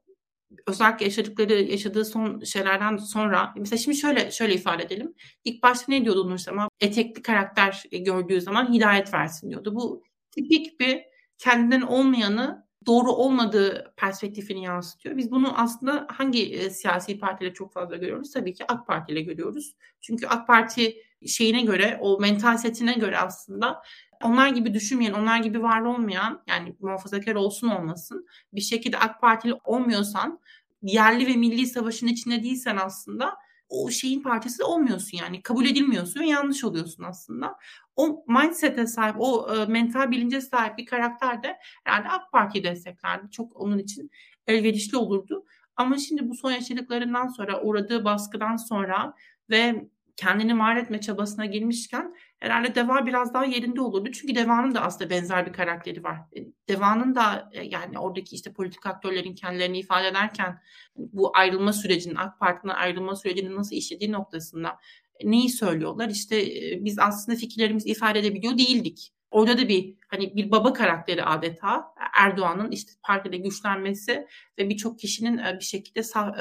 özellikle yaşadıkları yaşadığı son şeylerden sonra mesela şimdi şöyle şöyle ifade edelim. İlk başta ne diyordu Nursema? Etekli karakter gördüğü zaman hidayet versin diyordu. Bu tipik bir kendinden olmayanı doğru olmadığı perspektifini yansıtıyor. Biz bunu aslında hangi e, siyasi partiyle çok fazla görüyoruz? Tabii ki AK Parti ile görüyoruz. Çünkü AK Parti şeyine göre, o mental setine göre aslında onlar gibi düşünmeyen, onlar gibi var olmayan yani muhafazakar olsun olmasın bir şekilde AK Partili olmuyorsan yerli ve milli savaşın içinde değilsen aslında o şeyin parçası olmuyorsun yani kabul edilmiyorsun ve yanlış oluyorsun aslında. O mindset'e sahip, o e, mental bilince sahip bir karakter de herhalde AK Parti'yi desteklerdi. Çok onun için elverişli olurdu. Ama şimdi bu son yaşadıklarından sonra, uğradığı baskıdan sonra ve kendini var etme çabasına girmişken herhalde Deva biraz daha yerinde olurdu. Çünkü Deva'nın da aslında benzer bir karakteri var. E, Deva'nın da e, yani oradaki işte politik aktörlerin kendilerini ifade ederken bu ayrılma sürecinin, AK Parti'nin ayrılma sürecinin nasıl işlediği noktasında neyi söylüyorlar? İşte biz aslında fikirlerimizi ifade edebiliyor değildik. Orada da bir hani bir baba karakteri adeta Erdoğan'ın işte partide güçlenmesi ve birçok kişinin bir şekilde saf,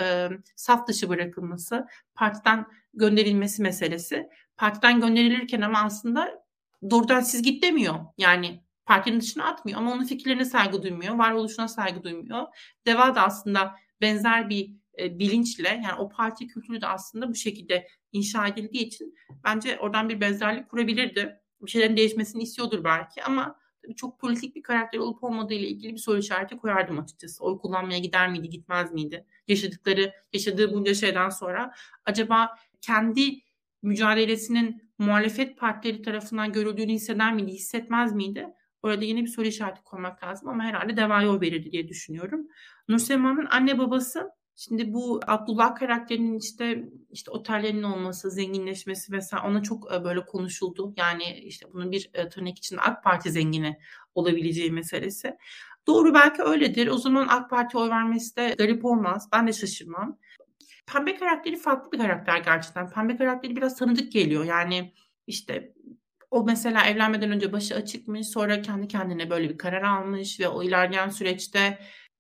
saf dışı bırakılması, partiden gönderilmesi meselesi. Partiden gönderilirken ama aslında doğrudan siz git demiyor. Yani partinin dışına atmıyor ama onun fikirlerine saygı duymuyor, varoluşuna saygı duymuyor. Deva da aslında benzer bir e, bilinçle yani o parti kültürü de aslında bu şekilde inşa edildiği için bence oradan bir benzerlik kurabilirdi. Bir şeylerin değişmesini istiyordur belki ama çok politik bir karakter olup olmadığı ile ilgili bir soru işareti koyardım açıkçası. Oy kullanmaya gider miydi, gitmez miydi? Yaşadıkları, yaşadığı bunca şeyden sonra acaba kendi mücadelesinin muhalefet partileri tarafından görüldüğünü hisseder miydi, hissetmez miydi? Orada yine bir soru işareti koymak lazım ama herhalde devaya o verirdi diye düşünüyorum. Nursema'nın anne babası Şimdi bu Abdullah karakterinin işte işte otellerinin olması, zenginleşmesi vesaire ona çok e, böyle konuşuldu. Yani işte bunun bir e, tırnak içinde AK Parti zengini olabileceği meselesi. Doğru belki öyledir. O zaman AK Parti oy vermesi de garip olmaz. Ben de şaşırmam. Pembe karakteri farklı bir karakter gerçekten. Pembe karakteri biraz tanıdık geliyor. Yani işte o mesela evlenmeden önce başı açıkmış, sonra kendi kendine böyle bir karar almış ve o ilerleyen süreçte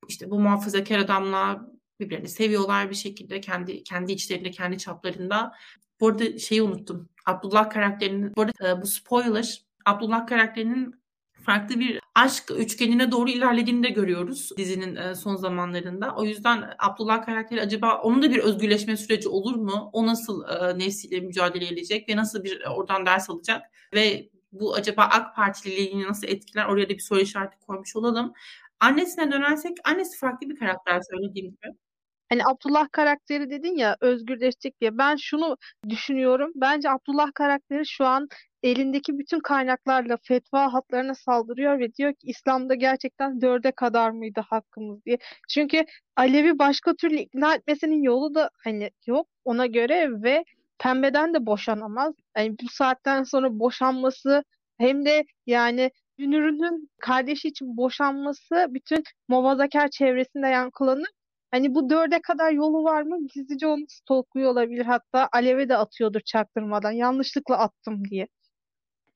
işte bu muhafazakar adamla birbirlerini seviyorlar bir şekilde kendi kendi içlerinde, kendi çaplarında. Bu arada şeyi unuttum. Abdullah karakterinin, bu arada e, bu spoiler, Abdullah karakterinin farklı bir aşk üçgenine doğru ilerlediğini de görüyoruz dizinin e, son zamanlarında. O yüzden Abdullah karakteri acaba onun da bir özgürleşme süreci olur mu? O nasıl e, nefsiyle mücadele edecek ve nasıl bir oradan ders alacak? Ve bu acaba AK Partililiğini nasıl etkiler? Oraya da bir soru işareti koymuş olalım. Annesine dönersek annesi farklı bir karakter söylediğim gibi. Hani Abdullah karakteri dedin ya özgürleşecek diye. Ben şunu düşünüyorum. Bence Abdullah karakteri şu an elindeki bütün kaynaklarla fetva hatlarına saldırıyor ve diyor ki İslam'da gerçekten dörde kadar mıydı hakkımız diye. Çünkü Alevi başka türlü ikna etmesinin yolu da hani yok ona göre ve pembeden de boşanamaz. Yani bu saatten sonra boşanması hem de yani Dünür'ün kardeşi için boşanması bütün muhafazakar çevresinde yankılanır Hani bu dörde kadar yolu var mı? Gizlice onu stalkluyor olabilir. Hatta Alev'e de atıyordur çaktırmadan. Yanlışlıkla attım diye.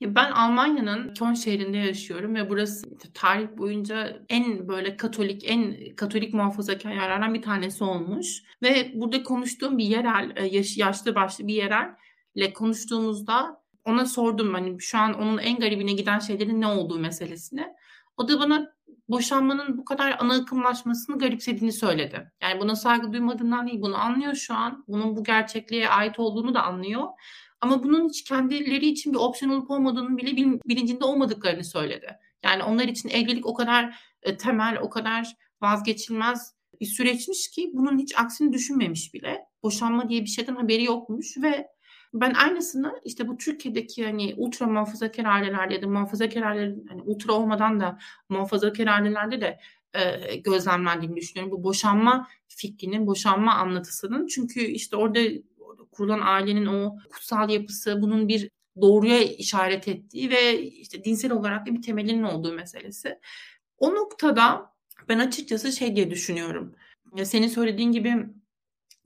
Ben Almanya'nın Köln şehrinde yaşıyorum ve burası tarih boyunca en böyle Katolik, en Katolik muhafazakar yerlerden bir tanesi olmuş. Ve burada konuştuğum bir yerel, e, yaş, yaşlı başlı bir yerelle konuştuğumuzda ona sordum hani şu an onun en garibine giden şeylerin ne olduğu meselesini. O da bana boşanmanın bu kadar ana akımlaşmasını garipsediğini söyledi. Yani buna saygı duymadığından değil bunu anlıyor şu an. Bunun bu gerçekliğe ait olduğunu da anlıyor. Ama bunun hiç kendileri için bir opsiyon olup olmadığını bile bilincinde olmadıklarını söyledi. Yani onlar için evlilik o kadar e, temel, o kadar vazgeçilmez bir süreçmiş ki bunun hiç aksini düşünmemiş bile. Boşanma diye bir şeyden haberi yokmuş ve ben aynısını işte bu Türkiye'deki hani ultra muhafazakar ailelerde ya da muhafazakar ailelerin hani ultra olmadan da muhafazakar ailelerde de e, gözlemlendiğini düşünüyorum. Bu boşanma fikrinin, boşanma anlatısının. Çünkü işte orada kurulan ailenin o kutsal yapısı bunun bir doğruya işaret ettiği ve işte dinsel olarak da bir temelinin olduğu meselesi. O noktada ben açıkçası şey diye düşünüyorum. Ya senin söylediğin gibi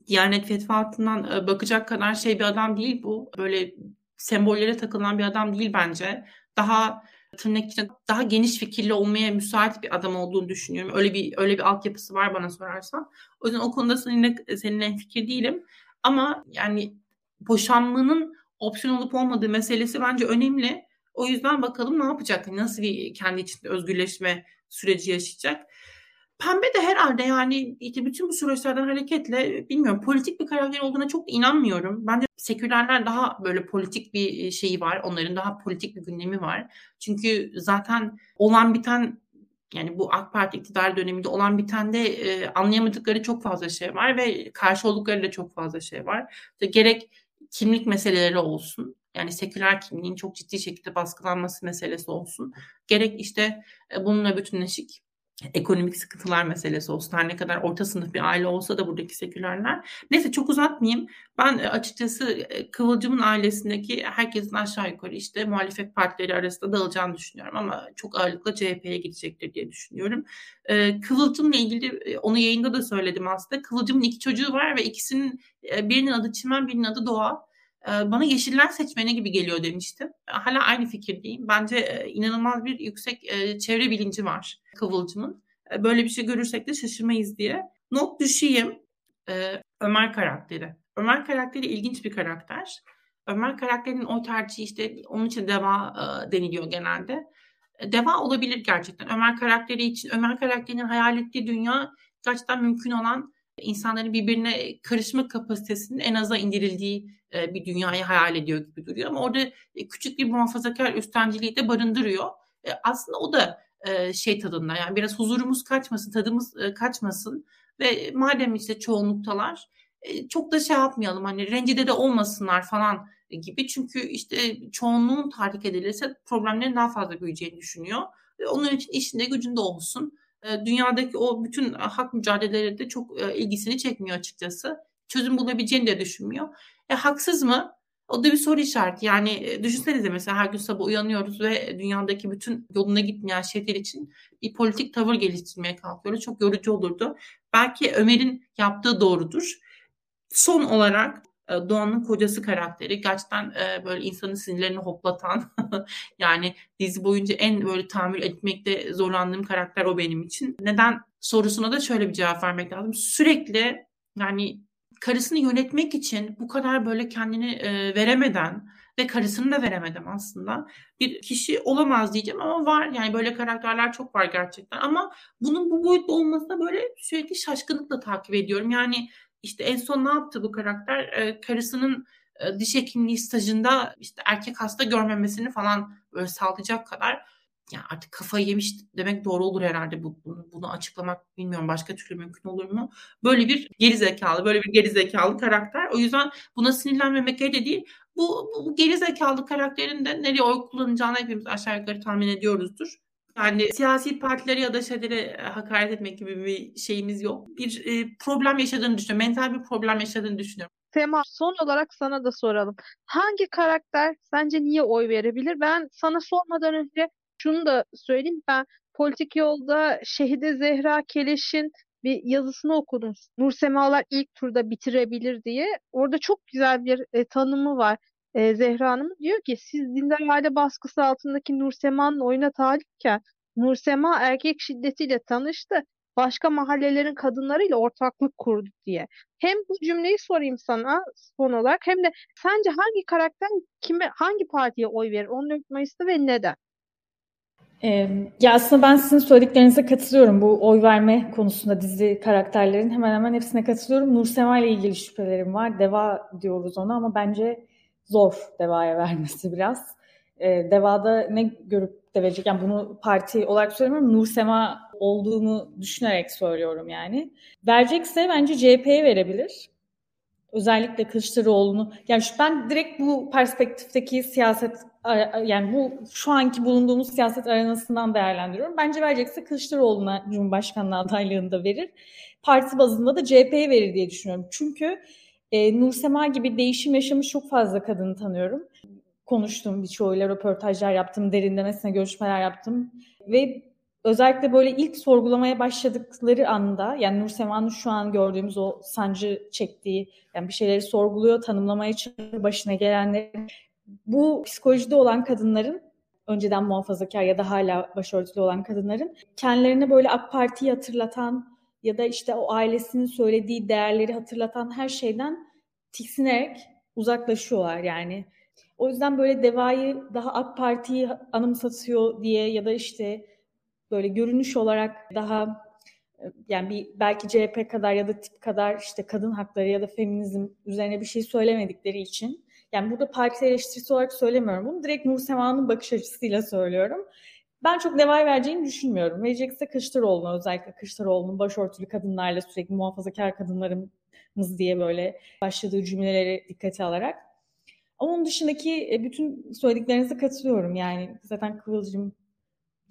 Diyanet fetvaatından e, bakacak kadar şey bir adam değil bu. Böyle sembollere takılan bir adam değil bence. Daha tırnak içinde daha geniş fikirli olmaya müsait bir adam olduğunu düşünüyorum. Öyle bir öyle bir altyapısı var bana sorarsan. O yüzden o konuda seninle, seninle fikir değilim. Ama yani boşanmanın opsiyon olup olmadığı meselesi bence önemli. O yüzden bakalım ne yapacak? Nasıl bir kendi içinde özgürleşme süreci yaşayacak? Pembe de herhalde yani işte bütün bu süreçlerden hareketle bilmiyorum politik bir karakter olduğuna çok inanmıyorum. Bence sekülerler daha böyle politik bir şeyi var. Onların daha politik bir gündemi var. Çünkü zaten olan biten yani bu AK Parti iktidar döneminde olan bitende e, anlayamadıkları çok fazla şey var ve karşı oldukları da çok fazla şey var. İşte gerek kimlik meseleleri olsun. Yani seküler kimliğin çok ciddi şekilde baskılanması meselesi olsun. Gerek işte e, bununla bütünleşik ekonomik sıkıntılar meselesi olsun. Her ne kadar orta sınıf bir aile olsa da buradaki sekülerler. Neyse çok uzatmayayım. Ben e, açıkçası e, Kıvılcım'ın ailesindeki herkesin aşağı yukarı işte muhalefet partileri arasında dağılacağını düşünüyorum. Ama çok ağırlıkla CHP'ye gidecektir diye düşünüyorum. E, Kıvılcım'la ilgili onu yayında da söyledim aslında. Kıvılcım'ın iki çocuğu var ve ikisinin birinin adı Çimen birinin adı Doğa bana yeşiller seçmeni gibi geliyor demiştim. Hala aynı fikirdeyim. Bence inanılmaz bir yüksek çevre bilinci var Kıvılcım'ın. Böyle bir şey görürsek de şaşırmayız diye. Not düşeyim. Ömer karakteri. Ömer karakteri ilginç bir karakter. Ömer karakterinin o tercihi işte onun için deva deniliyor genelde. Deva olabilir gerçekten. Ömer karakteri için, Ömer karakterinin hayal ettiği dünya gerçekten mümkün olan insanların birbirine karışma kapasitesinin en aza indirildiği bir dünyayı hayal ediyor gibi duruyor. Ama orada e, küçük bir muhafazakar üstenciliği de barındırıyor. E, aslında o da şey tadında yani biraz huzurumuz kaçmasın, tadımız kaçmasın ve madem işte çoğunluktalar çok da şey yapmayalım hani rencide de olmasınlar falan gibi. Çünkü işte çoğunluğun tahrik edilirse problemlerin daha fazla büyüyeceğini düşünüyor. Ve onun için işinde gücünde olsun. Dünyadaki o bütün hak mücadeleleri de çok ilgisini çekmiyor açıkçası. Çözüm bulabileceğini de düşünmüyor. E, haksız mı? O da bir soru işareti. Yani e, düşünsenize mesela her gün sabah uyanıyoruz ve dünyadaki bütün yoluna gitmeyen şeyler için bir politik tavır geliştirmeye kalkıyoruz. Çok yorucu olurdu. Belki Ömer'in yaptığı doğrudur. Son olarak e, Doğan'ın kocası karakteri gerçekten e, böyle insanın sinirlerini hoplatan (laughs) yani dizi boyunca en böyle tahammül etmekte zorlandığım karakter o benim için. Neden sorusuna da şöyle bir cevap vermek lazım. Sürekli yani karısını yönetmek için bu kadar böyle kendini e, veremeden ve karısını da veremeden aslında bir kişi olamaz diyeceğim ama var. Yani böyle karakterler çok var gerçekten ama bunun bu boyutta olmasına böyle sürekli şaşkınlıkla takip ediyorum. Yani işte en son ne yaptı bu karakter? E, karısının e, diş hekimliği stajında işte erkek hasta görmemesini falan böyle sağlayacak kadar ya artık kafayı yemiş demek doğru olur herhalde bu, bunu, bunu açıklamak bilmiyorum başka türlü mümkün olur mu? Böyle bir geri zekalı, böyle bir geri zekalı karakter. O yüzden buna sinirlenmemek de değil. Bu, bu, bu geri karakterin de nereye oy kullanacağını hepimiz aşağı yukarı tahmin ediyoruzdur. Yani siyasi partilere ya da şeylere hakaret etmek gibi bir şeyimiz yok. Bir e, problem yaşadığını düşünüyorum. Mental bir problem yaşadığını düşünüyorum. Tema son olarak sana da soralım. Hangi karakter sence niye oy verebilir? Ben sana sormadan önce şunu da söyleyeyim ben politik yolda Şehide Zehra Keleş'in bir yazısını okudum. Nur Semalar ilk turda bitirebilir diye. Orada çok güzel bir e, tanımı var. E, Zehra Hanım diyor ki siz dindar aile baskısı altındaki Nur Sema'nın oyuna talipken Nur Sema erkek şiddetiyle tanıştı. Başka mahallelerin kadınlarıyla ortaklık kurdu diye. Hem bu cümleyi sorayım sana son olarak hem de sence hangi karakter kime hangi partiye oy verir 14 Mayıs'ta ve neden? Ya aslında ben sizin söylediklerinize katılıyorum. Bu oy verme konusunda dizi karakterlerin hemen hemen hepsine katılıyorum. Nur Sema ile ilgili şüphelerim var. Deva diyoruz ona ama bence zor Deva'ya vermesi biraz. Deva'da ne görüp de verecek? Yani bunu parti olarak söylemiyorum. Nur Sema olduğunu düşünerek söylüyorum yani. Verecekse bence CHP'ye verebilir. Özellikle Kılıçdaroğlu'nu. Yani ben direkt bu perspektifteki siyaset yani bu şu anki bulunduğumuz siyaset arenasından değerlendiriyorum. Bence verecekse Kılıçdaroğlu'na Cumhurbaşkanlığı adaylığında verir. Parti bazında da CHP'ye verir diye düşünüyorum. Çünkü e, Nursema gibi değişim yaşamış çok fazla kadını tanıyorum. Konuştum birçoğuyla röportajlar yaptım, derinlemesine görüşmeler yaptım. Ve özellikle böyle ilk sorgulamaya başladıkları anda yani Nur Sema'nın şu an gördüğümüz o sancı çektiği yani bir şeyleri sorguluyor, tanımlamaya çalışıyor, başına gelenleri bu psikolojide olan kadınların önceden muhafazakar ya da hala başörtülü olan kadınların kendilerine böyle AK Parti'yi hatırlatan ya da işte o ailesinin söylediği değerleri hatırlatan her şeyden tiksinerek uzaklaşıyorlar yani. O yüzden böyle Deva'yı daha AK Parti'yi anımsatıyor diye ya da işte böyle görünüş olarak daha yani bir belki CHP kadar ya da tip kadar işte kadın hakları ya da feminizm üzerine bir şey söylemedikleri için yani burada parti eleştirisi olarak söylemiyorum bunu. Direkt Nur Sema'nın bakış açısıyla söylüyorum. Ben çok devay vereceğini düşünmüyorum. Verecekse Kılıçdaroğlu'na özellikle Kılıçdaroğlu'nun başörtülü kadınlarla sürekli muhafazakar kadınlarımız diye böyle başladığı cümleleri dikkate alarak. Onun dışındaki e, bütün söylediklerinize katılıyorum. Yani zaten Kıvılcım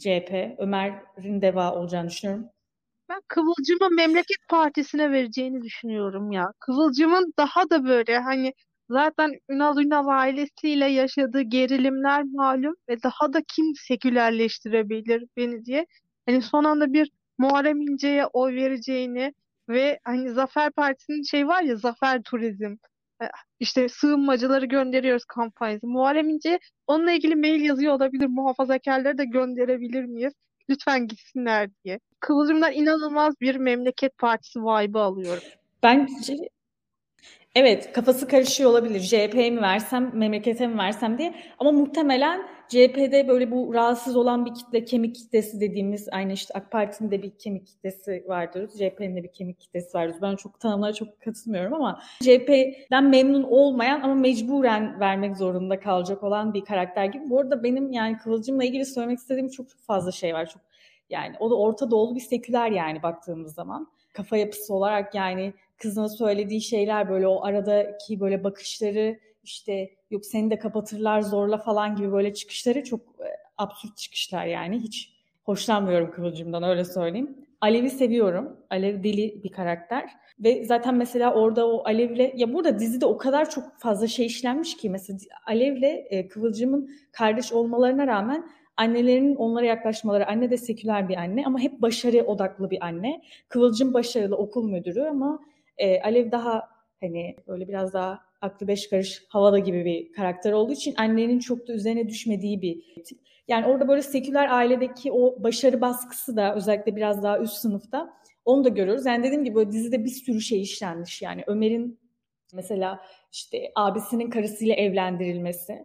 CHP. Ömer'in deva olacağını düşünüyorum. Ben Kıvılcım'ı Memleket Partisi'ne vereceğini düşünüyorum ya. Kıvılcım'ın daha da böyle hani zaten Ünal Ünal ailesiyle yaşadığı gerilimler malum ve daha da kim sekülerleştirebilir beni diye. Hani son anda bir Muharrem İnce'ye oy vereceğini ve hani Zafer Partisi'nin şey var ya Zafer Turizm işte sığınmacıları gönderiyoruz kampanyası. Muharrem İnce onunla ilgili mail yazıyor olabilir. Muhafazakarları da gönderebilir miyiz? Lütfen gitsinler diye. Kıvılcım'dan inanılmaz bir memleket partisi vibe'ı alıyorum. Bence evet kafası karışıyor olabilir. CHP'ye mi versem, memlekete mi versem diye. Ama muhtemelen CHP'de böyle bu rahatsız olan bir kitle, kemik kitlesi dediğimiz aynı işte AK Parti'nin de bir kemik kitlesi vardır. CHP'nin de bir kemik kitlesi vardır. Ben çok tanımlara çok katılmıyorum ama CHP'den memnun olmayan ama mecburen vermek zorunda kalacak olan bir karakter gibi. Bu arada benim yani Kıvılcım'la ilgili söylemek istediğim çok fazla şey var. Çok yani o da Orta Doğulu bir seküler yani baktığımız zaman. Kafa yapısı olarak yani kızına söylediği şeyler böyle o aradaki böyle bakışları işte yok seni de kapatırlar zorla falan gibi böyle çıkışları çok e, absürt çıkışlar yani. Hiç hoşlanmıyorum Kıvılcım'dan öyle söyleyeyim. Alev'i seviyorum. Alev deli bir karakter. Ve zaten mesela orada o Alev'le ya burada dizide o kadar çok fazla şey işlenmiş ki mesela Alev'le e, Kıvılcım'ın kardeş olmalarına rağmen annelerinin onlara yaklaşmaları, anne de seküler bir anne ama hep başarı odaklı bir anne. Kıvılcım başarılı okul müdürü ama e, Alev daha hani böyle biraz daha aklı beş karış havada gibi bir karakter olduğu için annenin çok da üzerine düşmediği bir tip. Yani orada böyle seküler ailedeki o başarı baskısı da özellikle biraz daha üst sınıfta onu da görüyoruz. Yani dediğim gibi böyle dizide bir sürü şey işlenmiş. Yani Ömer'in mesela işte abisinin karısıyla evlendirilmesi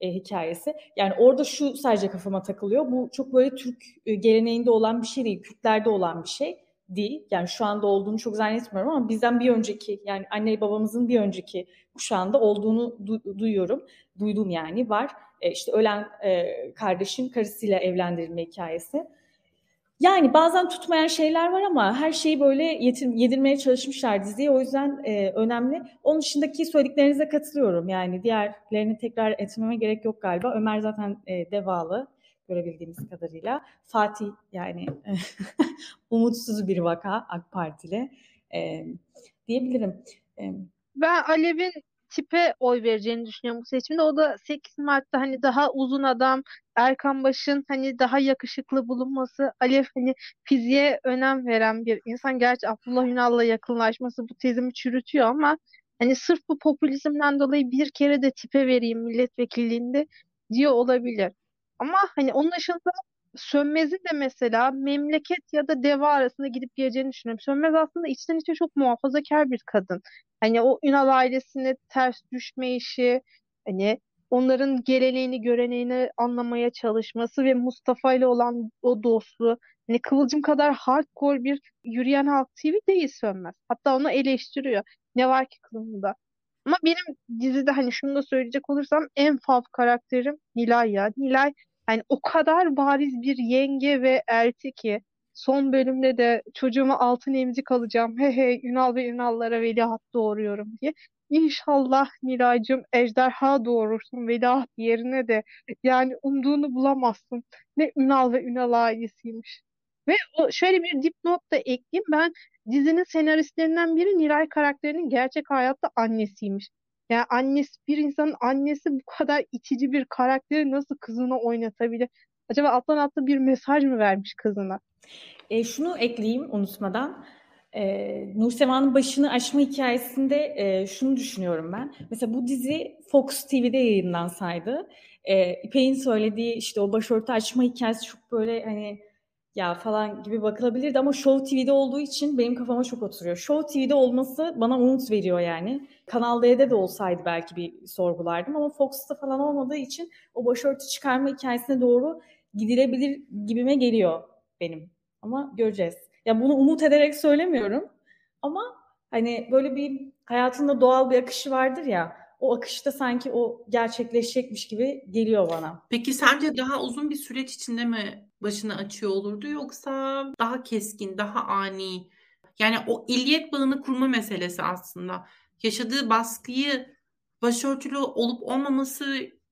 e, hikayesi. Yani orada şu sadece kafama takılıyor. Bu çok böyle Türk e, geleneğinde olan bir şey değil. Kürtlerde olan bir şey değil. Yani şu anda olduğunu çok zannetmiyorum ama bizden bir önceki yani anne babamızın bir önceki kuşağında olduğunu du- duyuyorum. Duydum yani var. E, işte ölen e, kardeşin karısıyla evlendirilme hikayesi. Yani bazen tutmayan şeyler var ama her şeyi böyle yetir, yedirmeye çalışmışlar diziye. O yüzden e, önemli. Onun dışındaki söylediklerinize katılıyorum. Yani diğerlerini tekrar etmeme gerek yok galiba. Ömer zaten e, devalı görebildiğimiz kadarıyla. Fatih yani (laughs) umutsuz bir vaka AK Partili e, diyebilirim. E, ben Alev'in tipe oy vereceğini düşünüyorum bu seçimde. O da 8 Mart'ta hani daha uzun adam, Erkan Baş'ın hani daha yakışıklı bulunması, Alev hani fiziğe önem veren bir insan. Gerçi Abdullah Ünal'la yakınlaşması bu tezimi çürütüyor ama hani sırf bu popülizmden dolayı bir kere de tipe vereyim milletvekilliğinde diyor olabilir. Ama hani onun dışında Sönmez'in de mesela memleket ya da deva arasında gidip geleceğini düşünüyorum. Sönmez aslında içten içe çok muhafazakar bir kadın. Hani o Ünal ailesine ters düşme işi, hani onların geleneğini, göreneğini anlamaya çalışması ve Mustafa ile olan o dostluğu. Hani Kıvılcım kadar hardcore bir yürüyen halk TV değil Sönmez. Hatta onu eleştiriyor. Ne var ki kılımda? Ama benim dizide hani şunu da söyleyecek olursam en fav karakterim Nilay ya. Nilay yani o kadar bariz bir yenge ve elti ki son bölümde de çocuğuma altın emzik alacağım. He he Ünal ve Ünallara veliaht doğuruyorum diye. İnşallah Nilay'cığım ejderha doğurursun veliaht yerine de yani umduğunu bulamazsın. Ne Ünal ve Ünal ailesiymiş. Ve şöyle bir dipnot da ekleyeyim. Ben dizinin senaristlerinden biri Nilay karakterinin gerçek hayatta annesiymiş. Yani annesi bir insanın annesi bu kadar itici bir karakteri nasıl kızına oynatabilir? Acaba alttan altta bir mesaj mı vermiş kızına? E, şunu ekleyeyim unutmadan. E, Nursema'nın başını açma hikayesinde e, şunu düşünüyorum ben. Mesela bu dizi Fox TV'de yayınlansaydı e, İpek'in söylediği işte o başörtü açma hikayesi çok böyle hani ya falan gibi bakılabilirdi ama Show TV'de olduğu için benim kafama çok oturuyor. Show TV'de olması bana umut veriyor yani. Kanal D'de de olsaydı belki bir sorgulardım ama Fox'ta falan olmadığı için o başörtü çıkarma hikayesine doğru gidilebilir gibime geliyor benim. Ama göreceğiz. Ya bunu umut ederek söylemiyorum ama hani böyle bir hayatında doğal bir akışı vardır ya o akışta sanki o gerçekleşecekmiş gibi geliyor bana. Peki sence daha uzun bir süreç içinde mi başını açıyor olurdu yoksa daha keskin, daha ani? Yani o illiyet bağını kurma meselesi aslında. Yaşadığı baskıyı başörtülü olup olmaması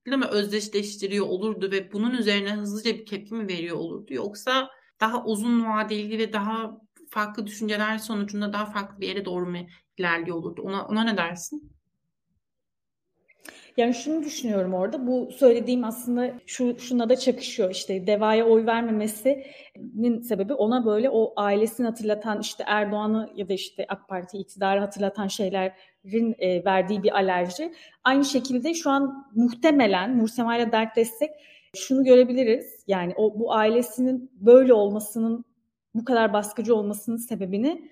mi özdeşleştiriyor olurdu ve bunun üzerine hızlıca bir tepki mi veriyor olurdu yoksa daha uzun vadeli ve daha farklı düşünceler sonucunda daha farklı bir yere doğru mu ilerliyor olurdu? Ona, ona ne dersin? Yani şunu düşünüyorum orada. Bu söylediğim aslında şu şuna da çakışıyor. İşte Deva'ya oy vermemesinin sebebi ona böyle o ailesini hatırlatan işte Erdoğan'ı ya da işte AK Parti iktidarı hatırlatan şeylerin e, verdiği bir alerji. Aynı şekilde şu an muhtemelen Nursema'yla dertleşsek şunu görebiliriz. Yani o bu ailesinin böyle olmasının bu kadar baskıcı olmasının sebebini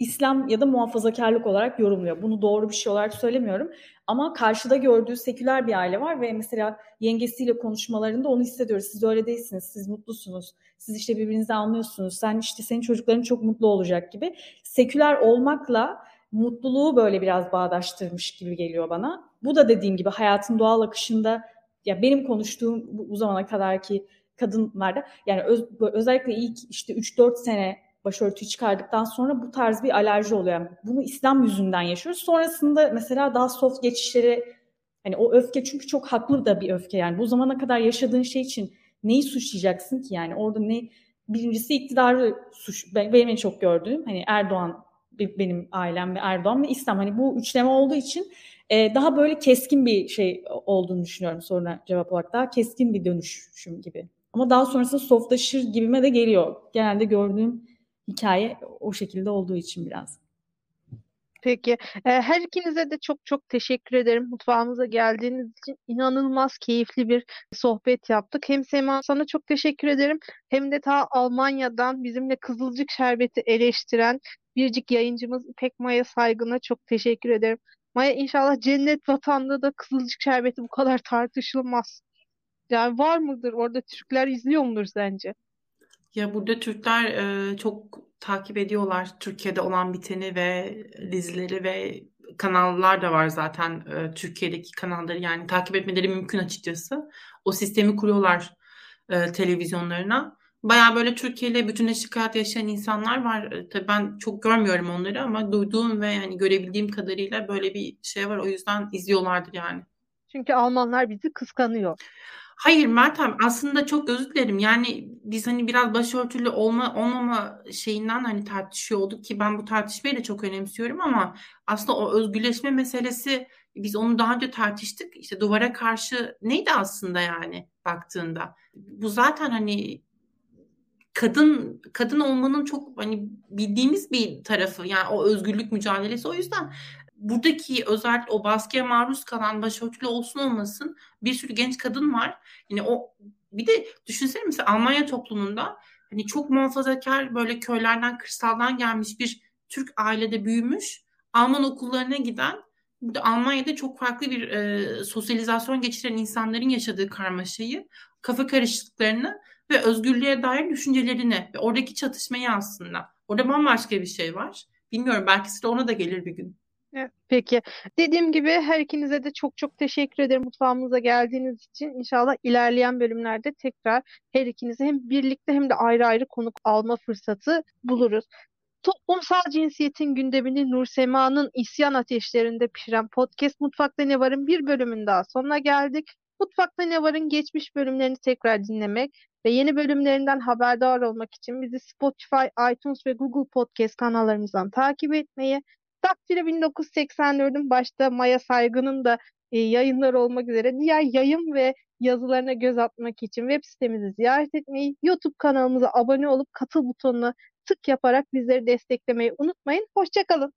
İslam ya da muhafazakarlık olarak yorumluyor. Bunu doğru bir şey olarak söylemiyorum. Ama karşıda gördüğü seküler bir aile var ve mesela yengesiyle konuşmalarında onu hissediyoruz. Siz öyle değilsiniz, siz mutlusunuz. Siz işte birbirinizi anlıyorsunuz. Sen işte senin çocukların çok mutlu olacak gibi. Seküler olmakla mutluluğu böyle biraz bağdaştırmış gibi geliyor bana. Bu da dediğim gibi hayatın doğal akışında ya benim konuştuğum bu, bu zamana kadarki kadınlarda yani öz, özellikle ilk işte 3-4 sene başörtüyü çıkardıktan sonra bu tarz bir alerji oluyor. Yani bunu İslam yüzünden yaşıyoruz. Sonrasında mesela daha soft geçişleri hani o öfke çünkü çok haklı da bir öfke yani. Bu zamana kadar yaşadığın şey için neyi suçlayacaksın ki yani? Orada ne birincisi iktidarı suç benim en çok gördüğüm hani Erdoğan benim ailem ve Erdoğan ve İslam hani bu üçleme olduğu için e, daha böyle keskin bir şey olduğunu düşünüyorum sonra cevap olarak daha keskin bir dönüşüm gibi. Ama daha sonrasında softlaşır gibime de geliyor. Genelde gördüğüm hikaye o şekilde olduğu için biraz. Peki. E, her ikinize de çok çok teşekkür ederim. Mutfağımıza geldiğiniz için inanılmaz keyifli bir sohbet yaptık. Hem Sema sana çok teşekkür ederim. Hem de ta Almanya'dan bizimle Kızılcık Şerbeti eleştiren biricik yayıncımız İpek Maya Saygın'a çok teşekkür ederim. Maya inşallah cennet vatanda da Kızılcık Şerbeti bu kadar tartışılmaz. Yani var mıdır? Orada Türkler izliyor mudur sence? Ya burada Türkler e, çok takip ediyorlar Türkiye'de olan biteni ve dizileri ve kanallar da var zaten e, Türkiye'deki kanalları yani takip etmeleri mümkün açıkçası. O sistemi kuruyorlar e, televizyonlarına. Baya böyle Türkiye ile bütünleşik hayat yaşayan insanlar var. E, tabii ben çok görmüyorum onları ama duyduğum ve yani görebildiğim kadarıyla böyle bir şey var. O yüzden izliyorlardır yani. Çünkü Almanlar bizi kıskanıyor. Hayır Meltem aslında çok özür dilerim. Yani biz hani biraz başörtülü olma olmama şeyinden hani tartışıyor olduk ki ben bu tartışmayı da çok önemsiyorum ama aslında o özgürleşme meselesi biz onu daha önce tartıştık. İşte duvara karşı neydi aslında yani baktığında. Bu zaten hani kadın kadın olmanın çok hani bildiğimiz bir tarafı yani o özgürlük mücadelesi o yüzden buradaki özellikle o baskıya maruz kalan başörtülü olsun olmasın bir sürü genç kadın var. Yani o bir de düşünsene mesela Almanya toplumunda hani çok muhafazakar böyle köylerden kırsaldan gelmiş bir Türk ailede büyümüş Alman okullarına giden burada Almanya'da çok farklı bir e, sosyalizasyon geçiren insanların yaşadığı karmaşayı, kafa karışıklıklarını ve özgürlüğe dair düşüncelerini ve oradaki çatışmayı aslında. Orada bambaşka bir şey var. Bilmiyorum belki size ona da gelir bir gün. Peki. Dediğim gibi her ikinize de çok çok teşekkür ederim mutfağımıza geldiğiniz için. İnşallah ilerleyen bölümlerde tekrar her ikinizi hem birlikte hem de ayrı ayrı konuk alma fırsatı buluruz. Toplumsal cinsiyetin gündemini Nur Sema'nın isyan ateşlerinde pişiren podcast Mutfakta Ne Var'ın bir bölümün daha sonuna geldik. Mutfakta Ne Var'ın geçmiş bölümlerini tekrar dinlemek ve yeni bölümlerinden haberdar olmak için bizi Spotify, iTunes ve Google Podcast kanallarımızdan takip etmeyi Daktilo 1984'ün başta Maya Saygı'nın da e, yayınları olmak üzere diğer yayın ve yazılarına göz atmak için web sitemizi ziyaret etmeyi, YouTube kanalımıza abone olup katıl butonuna tık yaparak bizleri desteklemeyi unutmayın. Hoşçakalın.